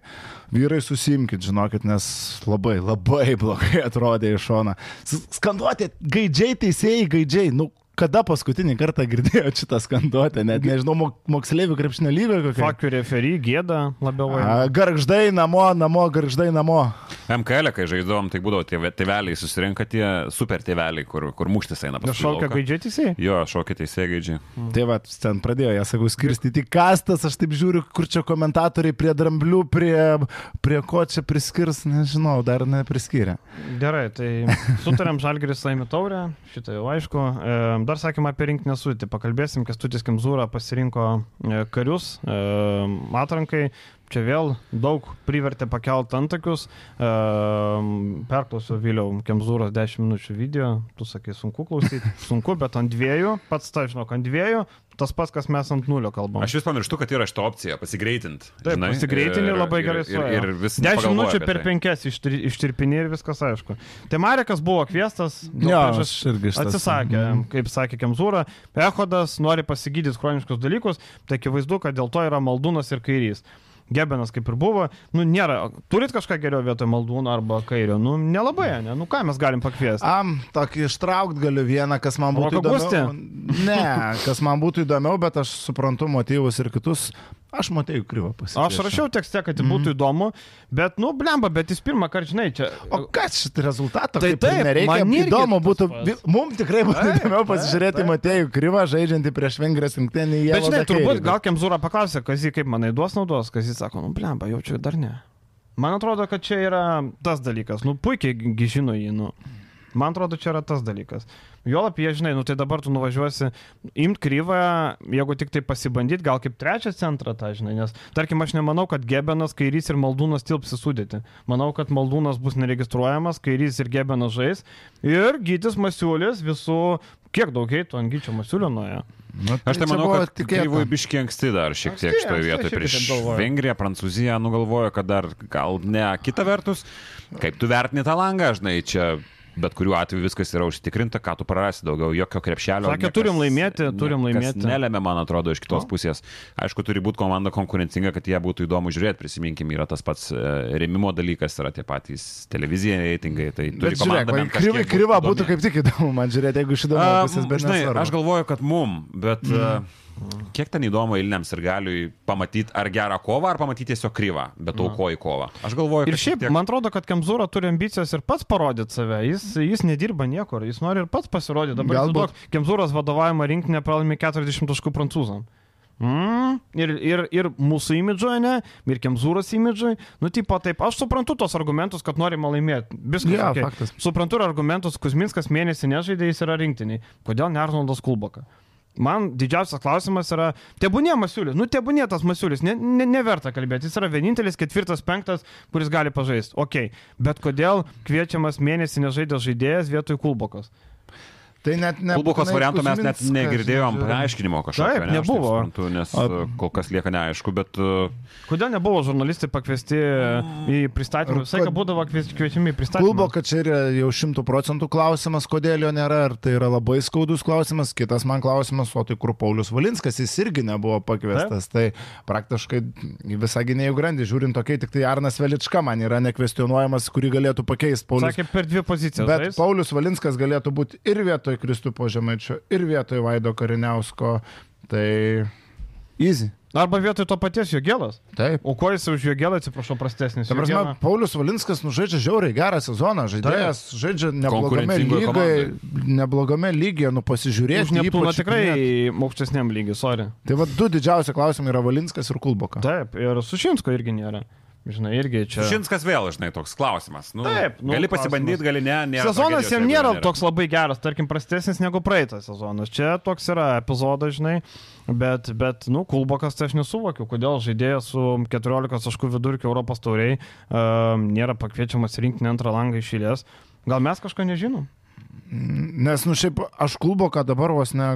Vyrai susimkit, žinokit, nes labai, labai blogai atrodė iš šona. S- Skanduotė, gaidžiai, teisėjai, gaidžiai. Nu, kada paskutinį kartą girdėjau šitą skanduotę, net nežinau, mok, moksleivių krepšinio lygio kokia. Fakių referį gėda labiau. A, Garždai namo, namo, garždai namo. MKL, kai žaidžiavom, tai būdavo tėveliai, susirinka tie super tėveliai, kur, kur muštis eina Nes paskui. į šaukia gaidžiai Jo, šokia teisėjai gaidžiai. Tai va, ten pradėjo, jie sakau, skirstyti kastas, aš taip žiūriu, kur čia komentatoriai prie dramblių, prie, prie ko čia priskirs, nežinau, dar nepriskiria. Gerai, tai sutarėm Žalgeris laimi taurę, šitą jau aišku. E, Dar sakėm apie rinkinę sudėtį, pakalbėsim, kas Tutis Kemzūra pasirinko e, karius e, atrankai. Čia vėl daug privertė pakelt antakius. E, perklausiau vėliau Kemzūros 10 minučių video. Tu sakai, sunku klausyti. Sunku, bet ant dviejų, pats ta žinok, ant dviejų. Tas pats, kas mes ant nulio kalbam. Aš vis pamirštu, kad yra šita opcija - pasigreitinti. Taip, pasigreitini labai gerai su. suėjo. Ir, ir vis 10 pagalvoju minučių per tai. 5 ištri, ištirpini ir viskas aišku. Tai Marekas buvo šitas- atsisakė, Mhm. kaip sakė Kemzūra, Ehodas nori pasigydyti chroniškus dalykus, tai akivaizdu, kad dėl to yra Maldūnas ir Kairys. Gebenas kaip ir buvo, nu nėra, turit kažką geriau vietoj Maldūno arba Kairio, nu nelabai, ne, nu ką mes galim pakviesti. Am, tokį ištraukti galiu vieną, kas man būtų Roko įdomiau. Ne, kas man būtų įdomiau, bet aš suprantu motyvus ir kitus. Aš matėjau kryvą pasiekti. Aš rašiau tekste, kad mm. būtų įdomu, bet, nu, blemba, bet jis pirmą kartą, žinai, čia... O kas šitą rezultatą? Tai taip, nereikia. man Įdomu būtų, pats. mums tikrai būtų įdomiau pasižiūrėti. Matėjų kryvą žaidžiantį prieš Vengrijos rinktinį. Bet, žinai, turbūt gal Kemzūra paklausė, kas jį kaip manai duos naudos, kas jis sako, nu, blemba, jaučiu dar ne. Man atrodo, kad čia yra tas dalykas, nu, puikiai žino jį, nu. Man atrodo, čia yra tas dalykas. Juolap, jie žinai, nu tai dabar tu nuvažiuosi, imt kryvą, jeigu tik tai pasibandyti, gal kaip trečią centrą tą, žinai, nes, tarkim, aš nemanau, kad Gebenas, Kairys ir Maldūnas tilps į sudėtį. Manau, kad Maldūnas bus neregistruojamas, Kairys ir Gebenas žais ir Gytis Masiulis visų, kiek daug heitų ant Gyčio Masiulio nuėjo. Nu, Aš tai manau, kad Kryvui biški anksti dar šiek tiek šitoje vietoje. Prieš. Vengriją, Prancūziją nugalvojo, kad dar gal ne. Kita vertus, kaip tu vertini tą langą, žinai, čia bet kuriuo atveju viskas yra užtikrinta, ką tu prarasi daugiau, jokio krepšelio. Sakė, turim laimėti, turim laimėti. Nelėmė, man atrodo, iš kitos O. pusės. Aišku, turi būti komanda konkurencinga, kad jie būtų įdomu žiūrėti. Prisiminkim, yra tas pats e, remimo dalykas, yra tie patys televizija reitingai. Tai turi Bet žiūrėk, bent kryva, kryva įdomi. būtų kaip tik įdomu man žiūrėti, jeigu iš įdomu pusės, bet žinai, nesvarbu. aš galvoju, kad mum, bet mm. Kiek ten įdomu eiliniam ir galiui pamatyti ar gerą kovą, ar pamatyti tiesiog kryvą, bet aukoji kovą. Aš galvoju, Ir šiaip, tiek... man atrodo, kad Kemzūra turi ambicijas ir pats parodyti save. Jis, jis nedirba niekur, jis nori ir pats pasirodyti. Dabar Galbūt. Kemzūros vadovavimą rinkinį pralaimė 40 taškų prancūzam. Mm, ir, ir, ir mūsų imidžui, ne, ir Kemzūros imidžui. Nu, tipo, taip, aš suprantu tos argumentus, kad norima laimėti. Viskas. Jo, okay. faktas. Suprantu ir argumentus, Kuzminskas mėnesį nežaidė, jis yra rinktiniai. Kodėl ne Arnoldas Kulboka? Man didžiausias klausimas yra, tebūnė Masiulis, nu tebūnė tas Masiulis, ne, ne, neverta kalbėti, jis yra vienintelis ketvirtas, penktas, kuris gali pažaisti. Ok, bet kodėl kviečiamas mėnesį nežaidęs žaidėjas vietoj Kulbokos? Tai net ne. Kulbukos variantų mes net negirdėjom paaiškinimo kažkokio. Taip, ne, nebuvo. suprantu, nes O- uh, kol kas lieka neaišku, bet uh, Kodėl nebuvo žurnalistai pakviesti į pristatymą? Ar Visai, kad būdavo kviečiami į pristatymą. Klubo, kad čia yra jau šimtų procentų klausimas, kodėl jo nėra, ir tai yra labai skaudus klausimas. Kitas man klausimas, o tai kur Paulius Valinskas, jis irgi nebuvo pakviestas. Taip. Tai praktiškai visą gynėjų grandį, žiūrint tokiai, tik tai Arnas Velička man yra nekvestionuojamas, kurį galėtų pakeisti Paulius. Sakė, per dvi pozicijas. Bet žais. Paulius Valinskas galėtų būti ir vietoj Kristupo Žemaičio, ir vietoj Vaido Kariniausko. Tai easy. Arba vietoj to paties Jogėlas. Taip. O kuo jis už Jogėlą, atsiprašau, prastesnis? Ta prasme, Jogėlą- Paulius Valinskas nužaidžia žiauriai gerą sezoną, žaidėjas žaidžia neblogame lygoje, neblogame lygyje, nu pasižiūrėti. Ypač tikrai Neptūną. aukštesniam lygiui, sorry. Tai va du didžiausi klausimai yra Valinskas ir Kulboka. Taip, ir Sušinsko irgi nėra. Žinai, irgi čia. Šinskas vėl, žinai, toks klausimas. Nu, Taip, nu, gali pasibandyti, gali ne. nėra Sezonas jam nėra jo toks labai geras, tarkim, prastesnis negu praeitas sezonas. Čia toks yra epizodas, žinai, bet, bet nu, Kulbokas tai aš nesuvokiu, kodėl žaidėjas su 14 taškų vidurkiu Europos tauriai uh, nėra pakviečiamas rinkti antrą langą išėlės. Gal mes kažko nežinom? Nes, nu šiaip, aš Kulboką dabar vos ne...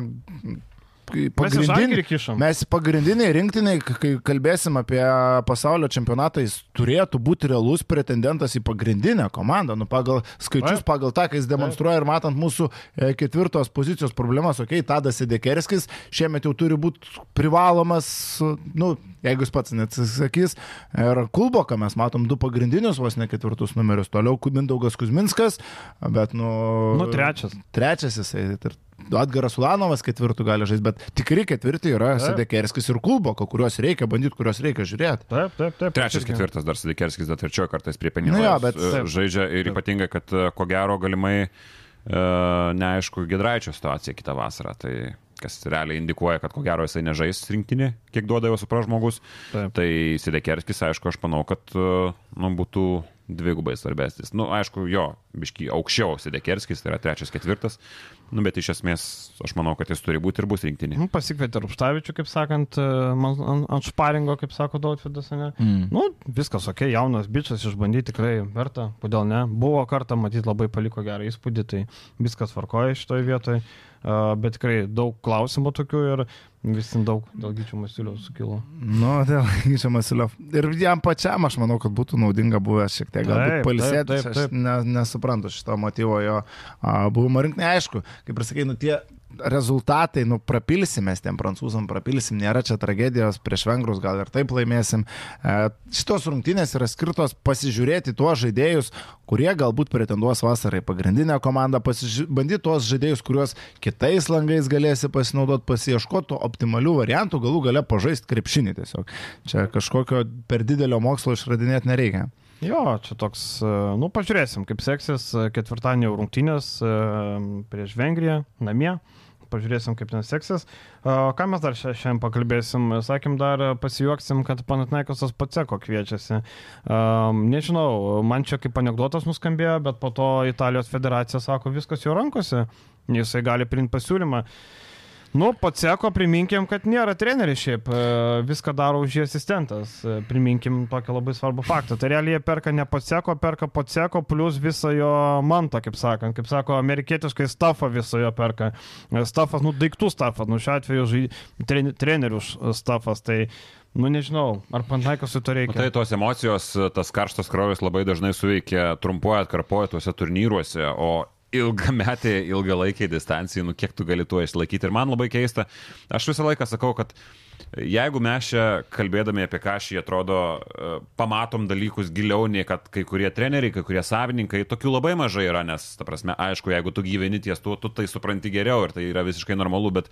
Kišam. mes pagrindiniai rinktiniai, kai kalbėsim apie pasaulio čempionatą, jis turėtų būti realus pretendentas į pagrindinę komandą. Nu, pagal skaičius, Taip. pagal tą, ką jis demonstruoja ir matant mūsų e, ketvirtos pozicijos problemas, okei, okay, Tadas Sedekerskis šiemet jau turi būti privalomas, nu, jeigu jis pats neatsisakys. Ir Kulboką mes matom du pagrindinius, vos ne ketvirtus numerius. Toliau Mindaugas Kuzminskas, bet, nu... Nu, trečias. Trečias jisai. Atgaras Ulanovas ketvirtų gali žaisti, bet tikri ketvirti yra Taip. Sedekerskis ir Kulboko, kuriuos reikia bandyti, kuriuos reikia žiūrėti. Taip, taip, taip. Trečias, ketvirtas dar Sidikerskis, dar trečiojo kartais prie penkių. Nu jo, bet- Taip. žaidžia ir ypatingai, kad e, ko gero galimai e, neaišku Gedraičio situacija kitą vasarą. Tai kas realiai indikuoja, kad ko gero jisai nežais rinktinį, kiek duoda jau supra žmogus. Taip. Tai Sidekerskis, aišku, aš manau, kad e, nu, būtų dvigubai svarbesnis. Nu, aišku, jo, biški aukščiau Sidekerskis, tai yra trečias, ketvirtas. Nu, bet iš esmės aš manau, kad jis turi būti ir bus rinktinį. Nu, Pasikvietė Rupštavičių, kaip sakant, e, man- ant, ant šparingo, kaip sako Dautvidas, ne? Mm. Nu, viskas ok, jaunas bičias, išbandyti tikrai verta, kodėl ne. Buvo kartą, matyt, labai paliko gerą įspūdį, tai viskas varkoja šitoje vietoje, bet tikrai daug klausimų tokių ir vis ten daug dėl gyčių masiulio sukilo. Nu, dėl Gyčio Masilio. Ir jam pačiam aš manau, kad būtų naudinga buvęs šiek tiek galbūt palisėti. Aš ne, nesuprantu šito motyvo jo a, buvimo rinkti. Aišku, kaip ir sakai, nu tie rezultatai, nu, prapilsim mes tiem prancūzam, prapilsim, nėra čia tragedijos, prieš vengrus gal ir taip laimėsim. E, šitos rungtynės yra skirtos pasižiūrėti tuos žaidėjus, kurie galbūt pretenduos vasarai pagrindinę komandą, pasiži... bandyti tuos žaidėjus, kuriuos kitais langais galėsi pasinaudoti, pasieškoti optimalių variantų, galų gale pažaisti krepšinį tiesiog. Čia kažkokio per didelio mokslo išradinėti nereikia. Jo, čia toks, e, nu pažiūrėsim, kaip seksis e, ketvirtadienio rungtynės prieš Vengriją namie. Pažiūrėsim, kaip ten seksis. Ką mes dar šiandien pakalbėsim? Sakym, dar pasijuoksim, kad Panatnaikosas Paceko kviečiasi. Nežinau, man čia kaip anegdotas nuskambėjo, bet po to Italijos federacija sako, viskas jo rankose. Jisai gali priimti pasiūlymą. Nu, Paceko priminkim, kad nėra treneris šiaip, e, viską daro už jį asistentas. E, priminkim tokį labai svarbų faktą. Tai realiai jie perka ne Paceko, perka Paceko plus visą jo mantą, kaip sakant. Kaip sako, amerikietiškai stafą visą jo perka. E, stafas, nu, daiktų stafas, nu, šiuo atveju žai, trenerių stafas. Tai Nu nežinau, ar Pantaikosui to reikia. Tai tos emocijos, tas karštas kraujas labai dažnai suveikia trumpuoju atkarpoju tuose turnyruose, o ilgametė, ilgalaikiai distancijai, nu kiek tu gali tuo išlaikyti. Ir man labai keista, aš visą laiką sakau, kad jeigu mes čia kalbėdami apie ką šį atrodo, e, pamatom dalykus giliau nei kad kai kurie treneriai, kai kurie savininkai, tokių labai mažai yra, nes, ta prasme, aišku, jeigu tu gyveni ties tuo, tu tai supranti geriau ir tai yra visiškai normalu, bet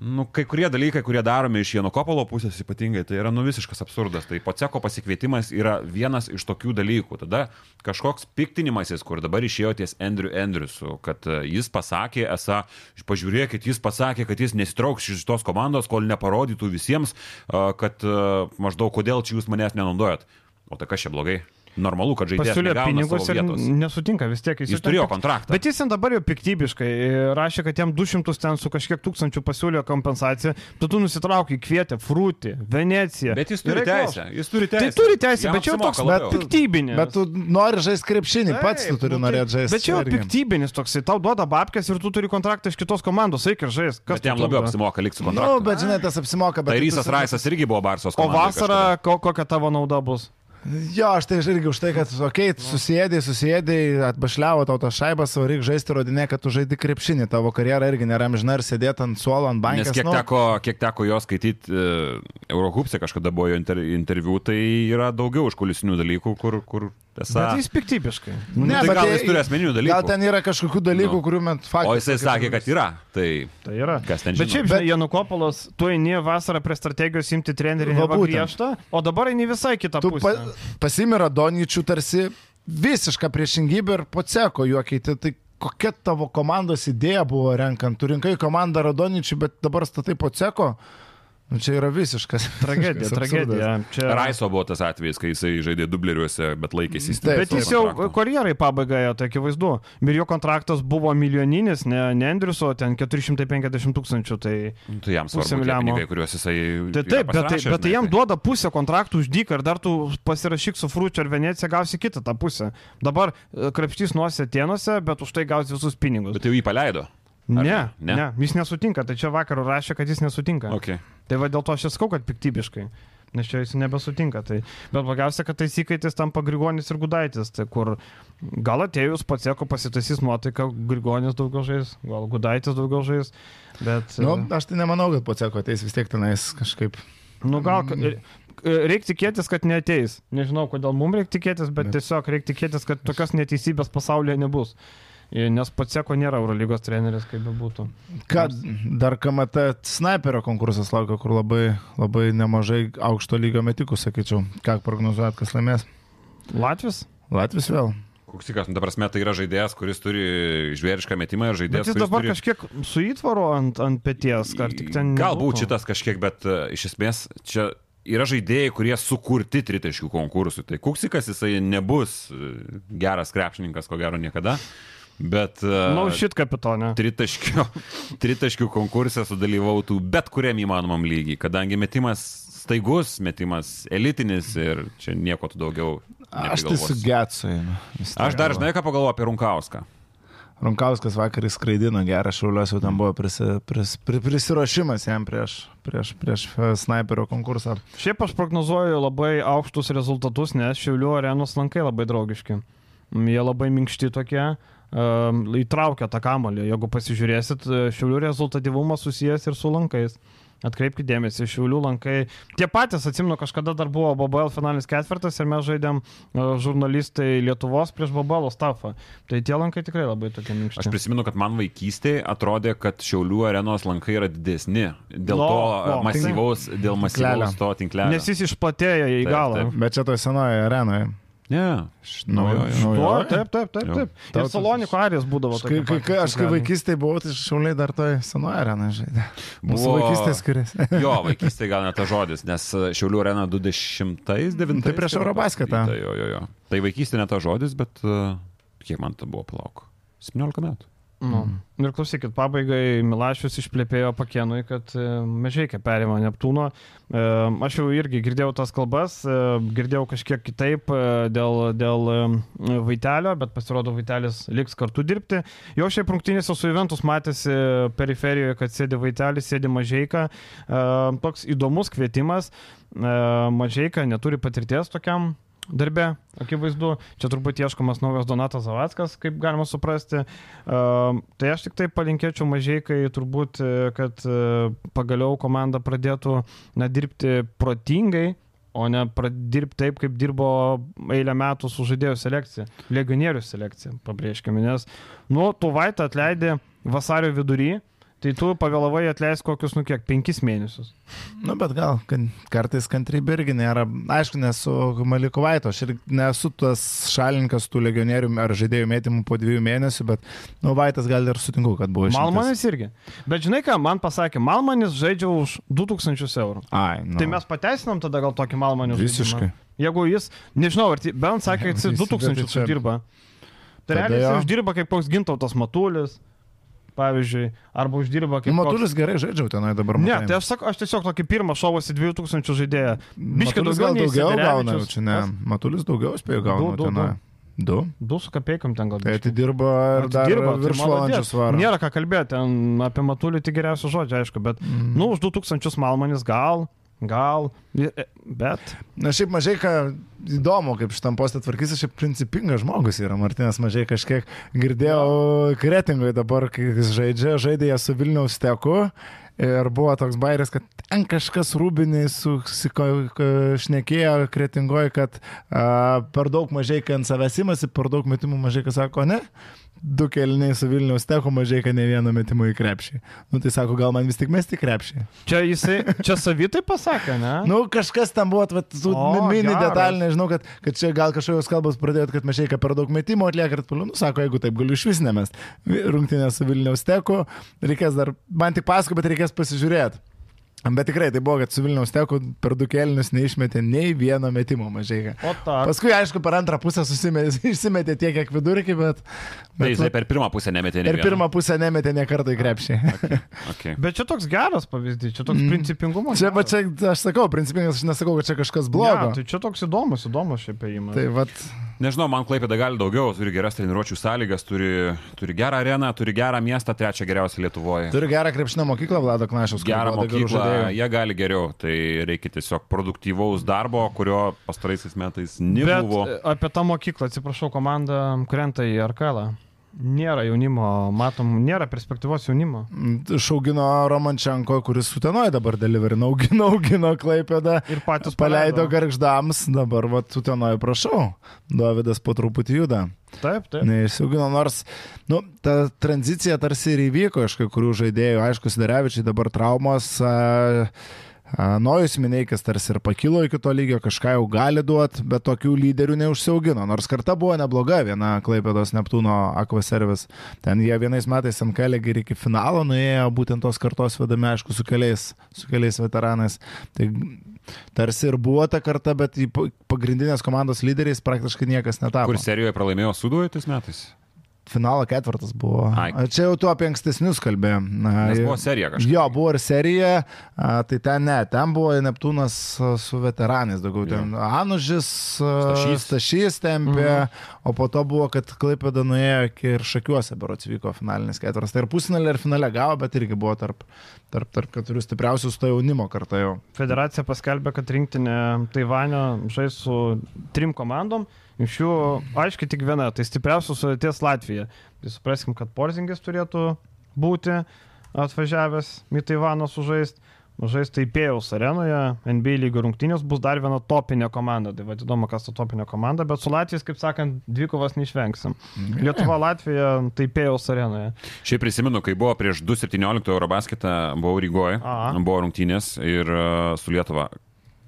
Nu, kai kurie dalykai, kurie daromi iš Jano Kopolo pusės ypatingai, tai yra nu visiškas absurdas. Tai Poceko pasikvietimas yra vienas iš tokių dalykų. Tada kažkoks piktinimasis, kur dabar išėjo ties Andrew Andrewsu, kad e, jis pasakė, esą, pažiūrėkit, jis pasakė, kad jis nesitrauks iš tos komandos, kol neparodytų visiems, kad e, maždaug kodėl čia jūs manęs nenaudojat. O tai kas čia blogai? Normalu, kad žaidėjas pasiūlė pinigus ir nesutinka vis tiek. Jis, jis turėjo kontraktą. Bet jis ten dabar jau piktybiškai rašė, kad jam 200 ten su kažkiek tūkstančių pasiūlė kompensaciją, tu tu nusitraukai, kvietė, Frūti, Veneciją. Bet jis turi teisę. Jis turi teisę. Tai turi teisę, jam bet čia jau toks bet, piktybinis. Bet tu nori žaisti krepšinį, pats tu turi nu, norėti tai- žaisti. Bet čia jau piktybinis toksai, tau duoda babkės ir tu turi kontraktą iš kitos komandos, eik ir žaisti. Kas bet jam labiau apsimoka likti su kontraktu? Na, nu, bet žinai, tas apsimoka. Tai Rysas Raisas irgi buvo Barsos komandos. O vasarą kokia tavo nauda bus? Jo, aš tai irgi už tai, kad, okei, okay, susėdai, susėdai, atbašliavo tau tą šaibą, savo reikia žaisti rodinė, kad tu žaidži krepšinį, tavo karjera irgi nėra amžina ir sėdėti ant suolo, ant bankės. Nes kiek, nu... teko, kiek teko jo skaityti, uh, Eurohupse kažkada buvo jo inter, interviu, tai yra daugiau užkulisinių dalykų, kur, kur Esą... Bet jis piktybiškai. Nu, ne, tai gal jis turi asmeninių dalykų. Gal ten yra kažkokių dalykų, nu. kurių met faktiškai. O jisai sakė, kad yra. Tai, tai yra. Kas ten žino. Bet šiaip, žinai, Janukopolas, tu eini vasarą prie strategijos imti trenerių griežtą, o dabar eini visai kitą tu pusę. Pa, pasimira Donyčių tarsi visišką priešingybę ir poceko juokėti. Tai kokia tavo komandos idėja buvo renkant? Tu rinkai komandą Radonyčių, bet dabar statai poceko. Nu, čia yra visiškas. Tragedija, tragedija. Čia... Raiso buvo tas atvejis, kai jisai žaidė dubleriuose, bet laikėsi įsteigti. Bet jis jau karjerai pabaigoje, tai akivaizdu. Ir jo kontraktas buvo milijoninis, ne, ne Andriuso, ten 450 tūkstančių. Tai, nu, tai jam svarbu pinigai, kuriuos jisai... Tai taip, bet, tai, bet tai jam duoda pusę kontraktų už dyką ir dar tu pasirašyk su Frūčiu ar Venecija, gausi kitą tą pusę. Dabar e, krapštys nuose tienuose, bet už tai gausi visus pinigus. Bet jau jį paleido. Ne, ne, ne, jis nesutinka, tai čia vakar rašė, kad jis nesutinka. Okay. Tai va dėl to aš sakau, kad piktybiškai. Nes čia jis nebesutinka. Tai, bet blogiausia, kad taisyklaitis tampa Grigonis ir Gudaitis. Tai kur gal atėjus patsieko pasitaisys nuotaiką, Grigonis daugiau žais, gal Gudaitis daugiau žais. Bet... Nu, aš tai nemanau, kad patsieko ateis vis tiek tenais kažkaip. Nu gal... Reikia tikėtis, kad neteis. Nežinau, kodėl mums reikia tikėtis, bet, bet tiesiog reikia tikėtis, kad tokios neteisybės pasaulyje nebus. Nes Patseko nėra Eurolygos treneris, kaip bebūtų. Ką dar KMT sniperio konkursas laukia, kur labai, labai nemažai aukšto lygio metikų, sakyčiau. Ką prognozuojat, kas laimės? Latvis? Latvis vėl. Kuksikas, nu, ta prasme, tai yra žaidėjas, kuris turi žvėrišką metimą ir žaidėjas. Bet jis dabar turi... kažkiek su įtvaru ant, ant pėties, ar tik ten... Galbūt šitas kažkiek, bet uh, iš esmės čia yra žaidėjai, kurie sukurti tritaškių konkursui. Tai Kuksikas jisai nebus e, geras krepšininkas, ko gero niekada. Bet... Na, no, šit kapitonė. Tritaškių, tritaškių konkursė sudalyvautų bet kuriam įmanomam lygiai, kadangi metimas staigus, metimas elitinis ir čia nieko tu daugiau. Aš tai su Getsui. Aš dar žinai, ką pagalvoju apie Runkauską. Runkauskas vakar įskraidino gerą šauliuos, jau ten buvo prisi, pris, pris, prisiruošimas jam prieš, prieš, prieš sniperio konkursą. Šiaip aš prognozuoju labai aukštus rezultatus, nes Šiaulių arenos lankai labai draugiški. Jie labai minkšti tokie. Um, įtraukia tą kamolį. Jeigu pasižiūrėsit, e, šiulių rezultatyvumas susijęs ir su lankais. Atkreipkite dėmesį, šiulių lankai. Tie patys, atsimenu, kažkada dar buvo BBL finalinis ketvirtas ir mes žaidėm uh, žurnalistai Lietuvos prieš BBL stafą. Tai tie lankai tikrai labai tokie minkšti. Aš prisimenu, kad man vaikystėje atrodė, kad Šiaulių arenos lankai yra didesni. Dėl Lo, to lo, masyvaus, dėl Tinklelio. masyvaus to tinklelio. Nes jis išplatėjo į Taip, galą. taip. Bet čia toje senoje arenoje. Ne. Naujoje. Tuo, naujoje. taip, taip, taip, taip. Ir Saloniko arijas būdavo. Kai, kai, kai, aš kai vaikystėje buvau, tai šauliai dar toje senoje arenoje žaidė. Mūsų Buvo- vaikystė skiriasi. Jo, vaikystėje gal net tas žodis, nes Šiaulių arena 2009. Tai prieš Eurobasketą. Tai, jo, jo, jo. tai vaikystė ne tas žodis, bet uh, kiek man tai buvo palauk? 17 metų. Nu. Ir klausykit, pabaigai Milašius išplėpėjo pakienui, kad e, Mežeikė perėmė Neptūno. E, Aš jau irgi girdėjau tas kalbas, e, girdėjau kažkiek kitaip dėl, dėl Vaitelio, bet pasirodo Vaitelis liks kartu dirbti. Jo šiaip rungtynėse su Juventus matėsi periferijoje, kad sėdi Vaitelis, sėdi Mažeika. E, Toks įdomus kvietimas. Mažeika neturi patirties tokiam darbe, akivaizdu. Čia turbūt ieškomas naujas Donatas Zavackas, kaip galima suprasti. Uh, tai aš tik tai palinkėčiau mažai, kai turbūt, e, kad uh, pagaliau komanda pradėtų na, dirbti protingai, o ne dirbti taip, kaip dirbo eilę metų su žaidėjų selekcija, legionierių selekcija, pabrėžkime, nes nuo tu vaitą atleidė vasario vidury, tai tu pavėlavai atleis kokius, nu kiek, penkis mėnesius. Nu, bet gal kan, kartais kantrybė irgi nėra. Aišku, nesu Malikovaito, aš ir nesu tas šalininkas tų legionierių ar žaidėjų mėtymų po dviejų mėnesių, bet, nu, Vaitas gal ir sutinku, kad buvo išrinktas. Malmanis irgi. Bet žinai ką, man pasakė, Malmanis žaidžia už 2000 eurų. Ai, nu. Tai mes pateisinam tada gal tokį Malmanį Visiškai. Jeigu jis, nežinau, ar bent sakė, kad jis Visi, 2000 bet tai čia- uždirba. Tai realiai jis uždirba kaip koks gintautas Matulis, pavyzdžiui, arba uždirba kaip... Nu, koks- Matulis gerai žaidžiau tenai dabar. Ne, matai. tai aš, sakau, aš tiesiog tokį pirmą šovusi 2000 žaidėją. Biškį Matulis daugiau daugiau gauna, čia ne. Matulis daugiau spėjo Du, gauna du, tenai. Du. Du su kapeikom ten gal. Tai atidirba ir dar Atidirbo, tai viršvalandžių maladėc. svarą. Nėra ką kalbėti, ten apie Matulį tik geriausių žodžių, aišku, bet, mm. nu, už 2000 Malmanis gal, gal, bet. Na šiaip mažai ką įdomu, kaip šitam postą tvarkysi, šiaip principingas žmogus yra Martinas mažai kažkiek girdėjau kretingoje dabar, kai jis žaidžia, žaidė su Vilniaus teku. Ir buvo toks bairis, kad ten kažkas rūbiniai sušnekėjo kretingoje, kad a, per daug mažai, kai ant savęs imasi, per daug metimų mažai, kas sako, ne. Du keliniai su Vilniaus teku mažai, kad ne vieno metimo į krepšį. Nu tai sako, gal man vis tik mesti krepšį. Čia jisai, čia savitai pasakė, ne? Nu, kažkas tam buvo, vat, tų O, mini geras. detalė, nežinau, kad, kad čia gal kažkokios kalbos pradėjot, kad mes šiek per daug metimo atlieka ir toliau, nu, sako, jeigu taip galiu iš vis nemest. Rungtynė su Vilniaus teku, reikės dar, man tik pasako, bet reikės pasižiūrėti. Bet tikrai tai buvo, kad su Vilniaus teku per du kelnius neišmetė nei vieno metimo mažai. Paskui, aišku, per antrą pusę susimetė, išsimetė tiek, kiek vidurkį, bet, Tai bet jisai per pirmą pusę nemetė. nei per pirmą pusę nemetė ne kartą į krepšį. Okay. Bet čia toks geras pavyzdys, čia toks mm. principingumas. Čia, va, čia, aš sakau, principingas, aš nesakau, kad čia kažkas blogo. Ja, tai čia toks įdomus, įdomus šiaip įėjimas. Tai vad, Nežinau, man Klaipėda gali daugiau, turi geras treniruočių sąlygas, turi, turi gerą areną, turi gerą miestą, trečią geriausią Lietuvoje. turi gerą krepšinio mokyklą, Vlado Knašiaus. Gerą mokyklą, jie gali geriau, tai reikia tiesiog produktyvaus darbo, kurio pastaraisiais metais Bet nebuvo. e, apie tą mokyklą, atsiprašau, komanda krenta į Arkalą. Nėra jaunimo, matom, nėra perspektyvos jaunimo. Šaugino Romančenko, kuris sutenoja dabar deliverino, augino, augino Klaipėdą. Ir patys Paleido garždams, dabar va sutenoja, prašau. Davidas po truputį juda. Taip, taip. Neišsiaugino, nors, nu, ta tranzicija tarsi ir įvyko iš kai kurių žaidėjų, aišku, Sidarevičiai dabar traumos. A, Nojus Mineikis tarsi ir pakilo iki to lygio, kažką jau gali duoti, bet tokių lyderių neužsiaugino. Nors karta buvo nebloga, viena Klaipėdos Neptūno Aquaservice. Ten jie vienais metais MKL ir iki finalo nuėjo, būtent tos kartos vedami, aišku, su keliais, su keliais veteranais. Tai tarsi ir buvo ta karta, bet pagrindinės komandos lyderiais praktiškai niekas netapo. Kur serijoje pralaimėjo Suduvai tais metais? Finalo ketvirtas buvo. Ai. A, Čia jau tu apie ankstesnius kalbėjai. Nes buvo serija kažkokia. Jo, buvo ir serija, a, tai ten ne, ten buvo Neptūnas su veteranais, daugiau ten Anužis, Stašys. Stašys tempė, mhm. o po to buvo, kad Klaipėda nuėjo iki ir Šakiuose, berots vyko finalinis ketvirtas. Tai ir pusfinalį ir finale gavo, bet irgi buvo tarp, tarp, tarp keturių stipriausių su to jaunimo kartą jau. Federacija paskelbė, kad rinktinė Taivanio žais su trim komandom. Iš jų, aiškiai, tik viena, tai stipriausios sudėties Latvija. Tai supraskim, kad Porzingis turėtų būti atvažiavęs į Taivaną sužaisti. Žais Taipėjaus arenoje, NBA lygio rungtynės bus dar viena topinė komanda. Tai vad įdomu, kas ta topinė komanda, bet su Latvijais, kaip sakant, dvikovas neišvengsim. Lietuva, Latvija, Taipėjaus arenoje. Šiaip prisimenu, kai buvo prieš 2.17 Eurobasketą, buvau Rygoje, Aha. buvo rungtynės ir uh, su Lietuva.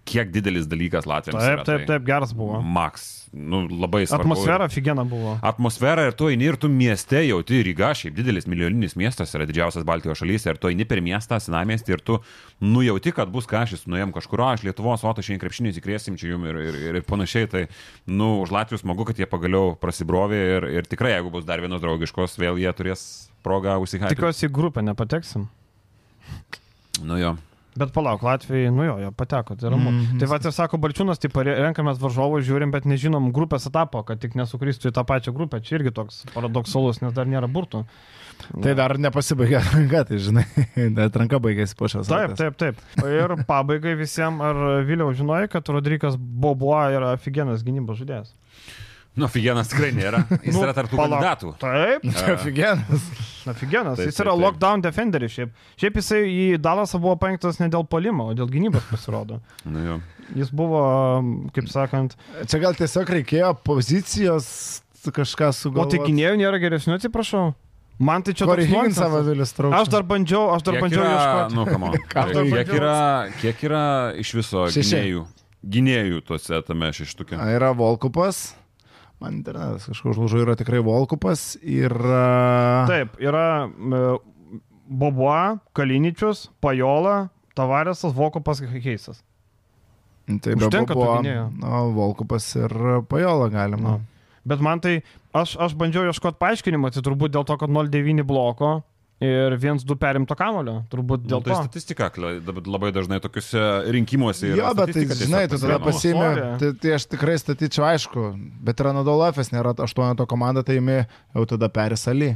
Kiek didelis dalykas Latvijos. Taip, taip, taip, geras buvo. Max, nu, labai svarbu. Atmosfera figena buvo. Atmosfera ir tu eini ir tu mieste jauti Ryga, šiaip didelis milijoninis miestas, yra didžiausias Baltijos šalyse ir tu eini per miestą, senamestį ir tu nujauti, kad bus kažkas, nuėjom kažkur, aš Lietuvos, o tu šiandien krepšinį įsikrėsim čia jum ir, ir, ir, panašiai. Tai, nu, už Latvijos smagu, kad jie pagaliau prasibrovė ir, ir tikrai, jeigu bus dar vienos draugiškos, vėl jie turės progą užsihaipinti. Tikiuosi į grupę nepateksim. Nu jo. Bet palauk, Latvijai, nu jo, jie pateko, tai ramu. Mm. Tai va, ir sako Balčiūnas, tai renkamės varžovus, žiūrim, bet nežinom grupės etapo, kad tik nesukristų į tą pačią grupę. Čia irgi toks paradoksalus, nes dar nėra burtų. Tai dar nepasibaigė atranka, tai žinai, atranka baigėsi po šios. Taip, taip, taip. Ir pabaigai visiems, ar vėliau žinojai, kad Rodrikas Boboa yra aфиgenas gynybos žaidėjas? Nu, Figenas tikrai nėra. Jis nu, yra tarp tų pala... kandidatų. Taip, uh. Figenas. Na, Figenas. Taip, jis yra taip, taip. lockdown defenderis. Šiaip. šiaip jisai į Dalasą buvo paimtas ne dėl palimo, o dėl gynybos pasirodo. Na, jo. Jis buvo, kaip sakant. Čia gal tiesiog reikėjo pozicijos kažką sugalvoti. O tikinėjau, nėra geresnių, atsiprašau. Man tai čia toks nonsensas. Aš dar bandžiau, aš dar kiek bandžiau yra, ieškoti. Nu, kam? kiek, yra, kiek yra iš viso Šešėjų. gynėjų? Gynėjų tuose tame šeštukė. Yra Volkupas. Man internetas kažkur užlūžo, yra tikrai Volkupas. Ir... Taip, yra e, Boboa, Kaliničius, Pajola, Tavaresas, Vokopas, Heisas. Tai Užtenka tų buvo no, Volkupas ir Pajola galima. Nu. Bet man tai, aš, aš bandžiau ieškoti paaiškinimo, tai turbūt dėl to, kad 0,9 bloko ir 1-2 perimto kamulio. Turbūt Dėl dėl tai to. statistika kla- dabar labai dažnai tokiuose rinkimuose yra. Jo, bet tai, statistika žinai, tu tada pasiimi, tai, tai aš tikrai statyčiau aišku, bet yra Nadolafas, nėra aštuoneto komanda, tai imi jau tada Perisalį.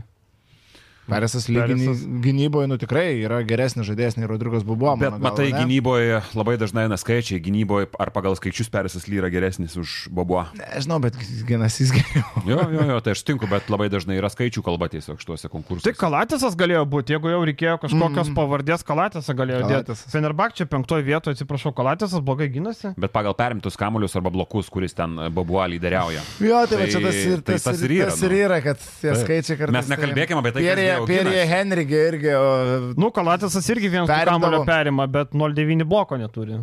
Perisas Perisas- gynyboje, nu tikrai yra geresnis žaidėjas nei Rodrigas Bubuo. Bet matai, gynyboje labai dažnai eina skaičiai, gynyboje ar pagal skaičius Perisas lyra geresnis už Bobuo. Nežinau, bet ginas jis geriau. Jo, jo, jo, tai aš sutinku, bet labai dažnai yra skaičių kalba tiesiog šituose konkursuose. Tai Kalatisas galėjo būti, jeigu jau reikėjo kažkokios mm. pavardės, Kalatisas galėjo dėti. Kalatisas. Fenerbak čia penktoje vietoje, atsiprašau, Kalatisas blogai gynasi. Bet pagal perimtus kamuolius arba blokus, kuris ten Bobuo lyderiauja. Jo, tai, tai Tai- va čia tas ir, tai tas, tas ir, yra, tas ir nu. yra, kad tie Taip. skaičiai kartais. Mes nekalbėkime apie tai, kas Pierre, Pierre ginasi. Henrigė irgi. O, Nu, Kalatisas irgi vienas kamulio perima, bet 0,9 bloko neturi.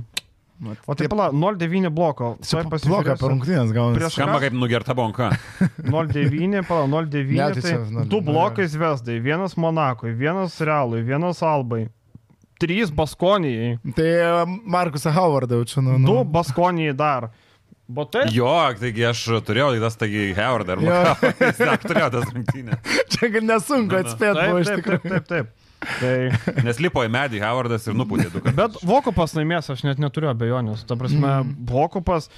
O tai pala, 0,9 bloko. Čia bloką per rungtynės gaunasi. Prieš- Skamba kaip nugerta bonka. 0,9, pala, 0,9. Ne, Ne, tai tai čia, nu, du nu, blokai Vesdai, vienas Monakui, vienas Realui, vienas Albai, trys Baskonijai, Tai e, Markusą Howardą jaučiu, nu. nu. du Baskonijai dar. Botai? Jo, taigi aš turėjau į tas, taigi Howard ar Jo. Jis net turėjo tas rungtynės. Čia gal nesunku atspėti, buvo iš Taip, taip, tikrųjų. taip, taip, taip. Tai, Nes lipo į medį Howardas ir nupūtė du kartus. bet Vokupas laimės, aš net neturiu abejonės. Ta prasme, mm. Vokupas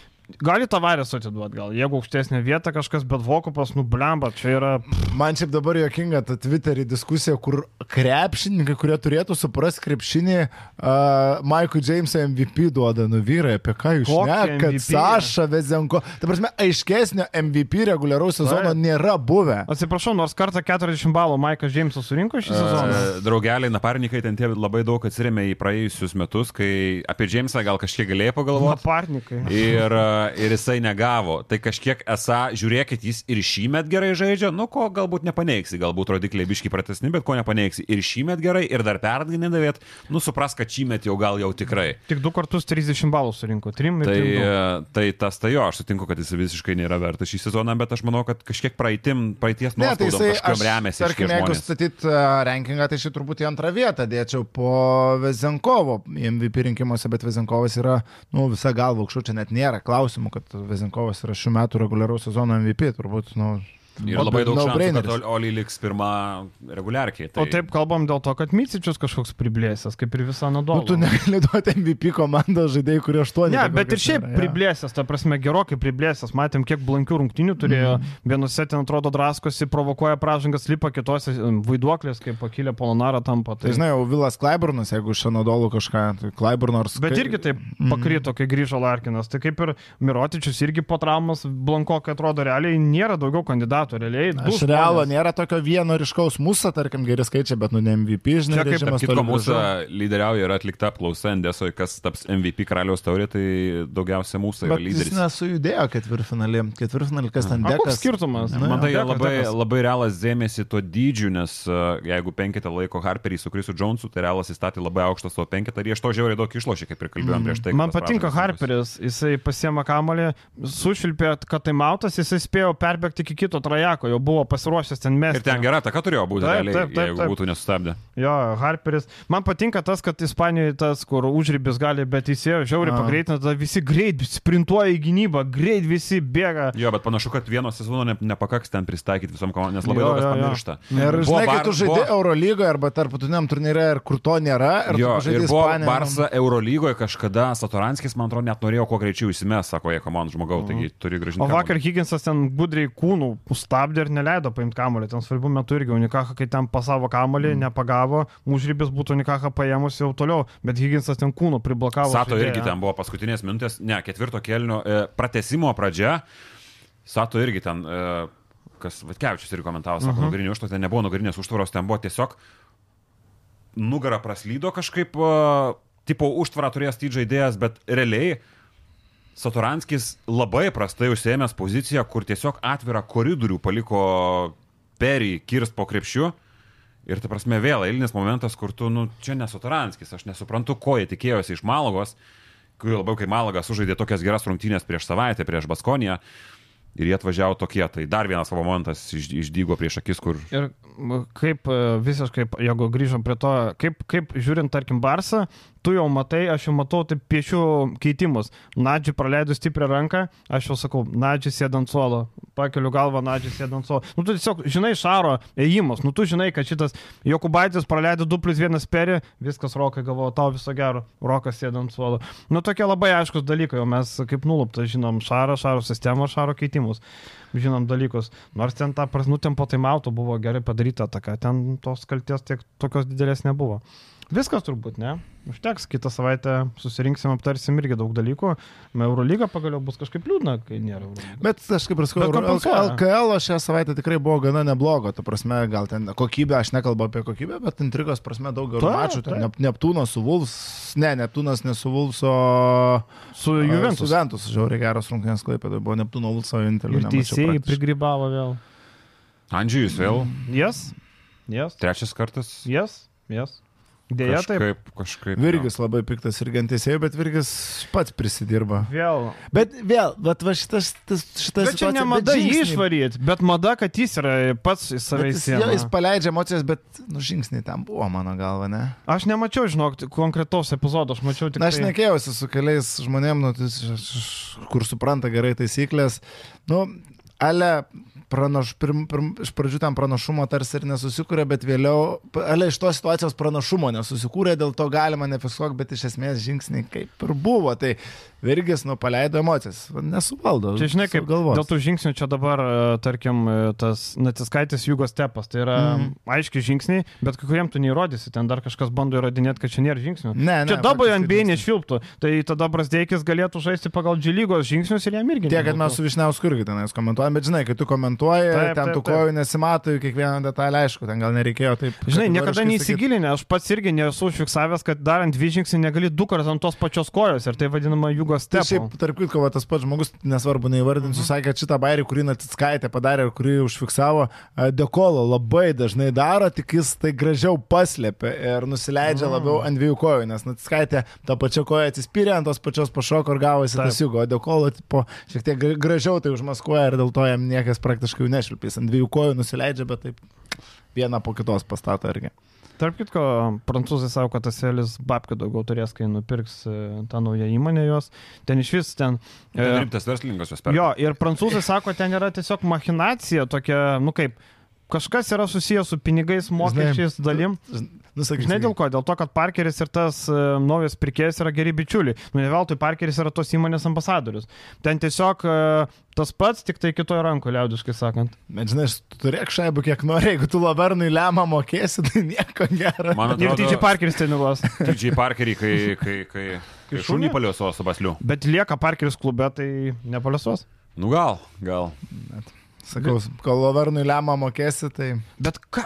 gali tavarės atiduoti gal, jeigu aukštesnė vieta kažkas, bet Vokupas nublemba, čia yra... Man šiaip dabar jokinga ta Twitter'į diskusija, kur krepšininkai, kurie turėtų suprasti krepšinį, uh, Maikui Jamesui MVP duoda, nu vyrai, apie ką jūs šnekat? Saša Vezenko. Ta prasme, aiškesnio MVP reguliaraus sezono Taip. nėra buvę. Atsiprašau, nors kartą 40 balų Maikas Džeimsas surinko šį sezoną. E, Draugeliai, naparnikai ten tie labai daug atsirėmė į praėjusius metus, kai apie Džeimsą gal kažkiek galėjo pagalvoti. Aparnikai. Ir, e, ir jisai negavo. Tai kažkiek esą, žiūrėkit, jis ir šį metą gerai žaidžia, nu ko galbūt nepaneigsi, galbūt rodikliai biški pratesni, bet ko nepaneigsi. Ir šį metą gerai, ir dar pernai nedavėt, nu supras, kad šį metą jau gal jau tikrai. Tik du kartus 30 balų surinko, 3 ir Tai, 3. e, tai tas tai jo, aš sutinku, kad jis visiškai nėra vertas šį sezoną, bet aš manau, kad kažkiek praeitim, praeities Ne, tai kažkam remiasi. tarkim, jeigu žmonės. statyt uh, rankingą, tai šį turbūt į antrą vietą dėčiau po Vezenkovo į MVP rinkimuose, bet Vezenkovas yra, nu, visa galva aukščiau, čia net nėra klausimų, kad Vezenkovas yra šių metų reguliaraus sezono MVP, turbūt, nu, Ir labai daug šansų, kad Oli liks pirmą reguliarkiai. O taip kalbam dėl to, kad Micičius kažkoks priblėsęs, kaip ir visą Nu, Nadolą. tu negali duoti MVP komandos žaidėjai, kurie aštuoni. Ne, tai bet ir šiaip yra, priblėsęs, ta prasme, gerokai priblėsęs. Matėm, kiek blankių rungtinių turėjo. Mm. Vienose ten atrodo draskosi, provokuoja pražangas, lipa kitose vaiduoklės, kaip pakilę polonarą tampa. Tai žinai, jau Vilas Klaiburnas, jeigu iš Anadolų kažką, tai Klaiburnas. Bet irgi taip Mhm. pakrito, kai grįžo Larkinas. Tai kaip ir Mirotičius irgi po traumas, Blankokai atrodo realiai nėra daugiau kandidatų. Realiai, du Aš realo žmonės. nėra tokio vieno ryškaus mūsų, tarkim, geri skaičiai, bet nu ne MVP, žinai, Čia kaip Kitko mūsų lyderiauja yra atlikta apklausa Endesoje, kas taps MVP karaliaus taurė, tai daugiausia mūsų yra Bet jis lyderis. nesujudėjo ketvirtfinalį. Ketvirtfinalį kas ten O koks skirtumas? Na, Man tai Dekas, labai, dekas. labai realas dėmesį to dydžiu, nes uh, jeigu penketą laiko Harperį su Krisu Jonesu, tai realas įstatė labai aukštą savo penketą ir iš to žiauriai daug išlošė, kaip ir kalbėjom prieš tai. Mm. Man patinka. Harperis, jisai pasiema kamolį, sušvilpė, kad tai mautas, jisai spėjo perbėgti iki kito trajeko, jau buvo pasiruošęs ten mesti. Ir ten gera taka turėjo būti, Taip, realiai, taip, taip, jeigu taip. būtų nesustabdę. Jo, Harperis. Man patinka tas, kad Ispanijoje tas, kur užrybis gali, bet įsėjo žiauriai A. pagreitina, tada visi greit sprintuoja į gynybą, greit visi bėga. Jo, bet panašu, kad vieno sezono ne, nepakaks ten pristaikyti visom komandom, nes labai Jo, daug kas pamiršta. Ir žinai, kai tu žaidži buvo- Eurolygoje arba tarptautiniam turnyre ir kur to nėra, ir Jo, tu žaidži ir buvo Ispanijoje. Barsa Eurolygoje kažkada, Satoranskis, man atrodo, net norėjo kuo greičiau įsimes, sako, jie komandų žmogaus, taigi turi gražinti. O vakar Higginsas ten gudriai kūnų sustabdė ir neleido paimti kamolį. Ten svarbių metų irgi Unikaha, kai ten pasavo kamolį, mm. nepagavo, užrybis būtų Unikaha paėmus jau toliau, bet Higginsas ten kūnų priblokavo. Sato irgi ten buvo paskutinės minutės, ne, ketvirto kelnio e, pratesimo pradžia. Sato irgi ten, e, kas Vatkevičius irgi komentavo, sako, uh Mhm. -huh. nugarinė užtvaros, ten nebuvo nugarinės užtvaros, ten buvo tiesiog nugara praslydo kažkaip, e, tipo užtvarą turėjęs ty žaidėjas, bet realiai Satoranskis labai prastai užsėmęs poziciją, kur tiesiog atvirą koridorių paliko perį kirst po krepšiu. Ir ta prasme vėl eilinis momentas, kur tu, nu, čia nesutaranskis, aš nesuprantu, ko jie tikėjosi iš Malagos, kai labiau kai Malagas sužaidė tokias geras rungtynės prieš savaitę, prieš Baskoniją. Ir jie atvažiavo tokie, tai dar vienas savo momentas iš, išdygo prieš akis, kur... Ir kaip e, visiškai, jeigu grįžom prie to, kaip, kaip žiūrint, tarkim, Barsą, tu jau matai, aš jau matau, taip piešiu keitimus. Nadžiui praleido stiprią ranką, aš jau sakau, Nadžiui sėdant suolo, pakeliu galvą, Nadžiui sėdant suolo. Nu, tu tiesiog žinai Šaro ėjimus, nu, tu žinai, kad šitas Jokubaitis praleido 2 plus 1 perį, viskas Rokai galvoja, tau viso gero, Rokas sėdant suolo. Nu, tokie labai aiškus dalykai, o mes kaip nulupta žinom Šarą, Šaro sistemą, Šaro keitimus žinom dalykus. Nors ten ta prasme, ten po taimauto buvo gerai padaryta ataka, ten tos kalties tiek tokios didelės nebuvo. Viskas turbūt, ne? Užteks, kitą savaitę susirinksim, aptarsim irgi daug dalykų. Eurolyga pagaliau bus kažkaip liūdna, kai nėra Eurolyga. Bet aš kaip ir sakau, Bet kompensuoja. LKL šią savaitę tikrai buvo gana neblogo, ta prasme, gal ten kokybė, aš nekalbu apie kokybę, bet intrigos prasme daug gerų mačų, Neptūnas su Vulfs, ne, Neptūnas ne su Vulfs, o Su Su Juventus. Juventus, žiauriai geros rungtynės klaipėdai, buvo Neptūno Vulfso. Ir teisėjai prigrybavo vėl. Andžiujus vėl, Jas? Jas? trečias kartas. Jas? Jas? Dėja, taip. Kažkaip, kažkaip. Virgis labai piktas ir gantėsėjai, bet Virgis pats prisidirba. Vėl. Bet vėl, bet va šitas, tas, šitas Bet čia ne mada jį išvaryti, bet mada, kad jis yra pats į save Jis, jo, jis įsijęs. paleidžia emocijas, bet nu, žingsniai tam buvo, mano galva, ne? Aš nemačiau, žinok, konkretaus epizodo, aš mačiau tik... Na, aš tai- nekėjausi su keliais žmonėm, nu, š- kur supranta gerai taisyklės. Nu, ale pranaš, pirm, pirm, iš pradžių tam pranašumo tarsi ir nesusikūrė, bet vėliau, ale iš tos situacijos pranašumo nesusikūrė, dėl to galima nefiksuok, bet iš esmės žingsniai kaip ir buvo. Tai Virgis, nu, paleido emocijas, Va, nesuvaldo. Čia žinai, kaip galvos. dėl tų žingsnių čia dabar, e, tarkim, e, tas Natiskaitis Jugos tepas, tai yra mm. aiškiai žingsniai, bet kai kuriem tu neįrodysi, ten dar kažkas bando įrodinėti, kad čia nėra žingsnių. Ne, ne, Čia dabar NBA nešvilptų, tai tada Brasdeikis galėtų žaisti pagal džilygos žingsnius ir jam irgi. Tiek, kad mes su Višniausku irgi tenais komentuojame, bet žinai, kai tu komentuoji, Taip, ten taip, tų kojų nesimato, kiekvieną detalę, aišku, ten gal nereikėjo taip. Žinai, niekada neįsigilinę, aš pats irgi nesu užfiksavęs, kad darant dvi žingsnį negali du kartus ant tos pačios kojos ir tai vadinama jugos Tai tepu. šiaip, tarp kitko, tas pats žmogus, nesvarbu, neįvardinsiu, Mhm. sakė, šitą bairį, kurį Natitskaitė padarė ir kurį užfiksavo, e, Dekolo labai dažnai daro, tik jis tai gražiau paslėpia ir nusileidžia Mhm. labiau ant dviejų kojų, nes Natitskaitė tą pačią koją atsispyrė, ant tos pačios pašoko ir gavosi Taip. tas jugo, Dekolo tipo, šiek tiek gra- gražiau tai užmaskuoja ir dėl to jam niekas praktiškai jau nešvilpys. Ant dviejų kojų nusileidžia, bet taip vieną po kitos pastato irgi. Tarp kitko, prancūzai savo, kad Aselis babkių daugiau turės, kai nupirks e, tą naują įmonę jos. Ten iš vis ten... Ten e, rimtas verslininkas jos perka. Jo, ir prancūzai sako, ten yra tiesiog machinacija tokia, nu kaip, kažkas yra susijęs su pinigais, mokesčiais, dalim. Nusakyk. Žinai dėl ko? Dėl to, kad Parkeris ir tas uh, naujas pirkėjas yra geri bičiuliai. Nu, ne veltui Parkeris yra tos įmonės ambasadorius. Ten tiesiog uh, tas pats, tik tai kitoje rankoje, liaudiškai sakant. Bet žinai, tu turėk šaibų kiek nori, jeigu tu Lavernui lemą mokėsi, tai nieko gero. Man Ir atrodo, TJ Parkeris treniruos. TJ Parkerį, kai, kai, kai, kai šunį paliuosos su basliu. Bet lieka Parkeris klube, tai nepaliuos. Nu gal, gal. Sakau, kol Lavernui lemą mokėsi, tai... Bet ką?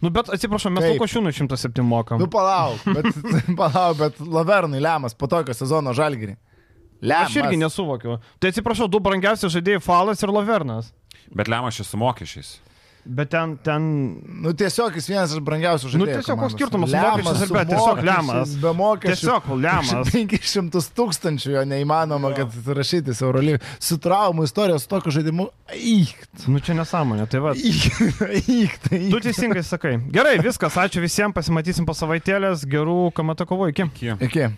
Nu, bet atsiprašau, mes Kaip? Lukošiūnų 107 mokam. Nu palauk, bet, palauk, bet Lavernui lemas po tokio sezono žalgirį. Lemas. Aš irgi nesuvokiu. Tai atsiprašau, du brangiausi žaidėjai Falas ir Lavernas. Bet lemas čia su mokesčiais. Bet ten, ten Nu tiesiog jis vienas iš brangiausių Nu, žaidėjų. tiesiog koks skirtumas su Lemas ir su be, tiesiog lemas. Be mokesčių. tiesiog lemas. 500 tūkstančių jo neįmanoma, kad rašytis Eurolygą. Su traumų istorijos, su tokiu žaidimu. Įkt. Nu, čia nesąmonė, tai va. Įkt. Tu teisingai sakai. Gerai, viskas, ačiū visiems, pasimatysim po savaitėlės, gerų kamata kovų, iki. Kiek? Iki.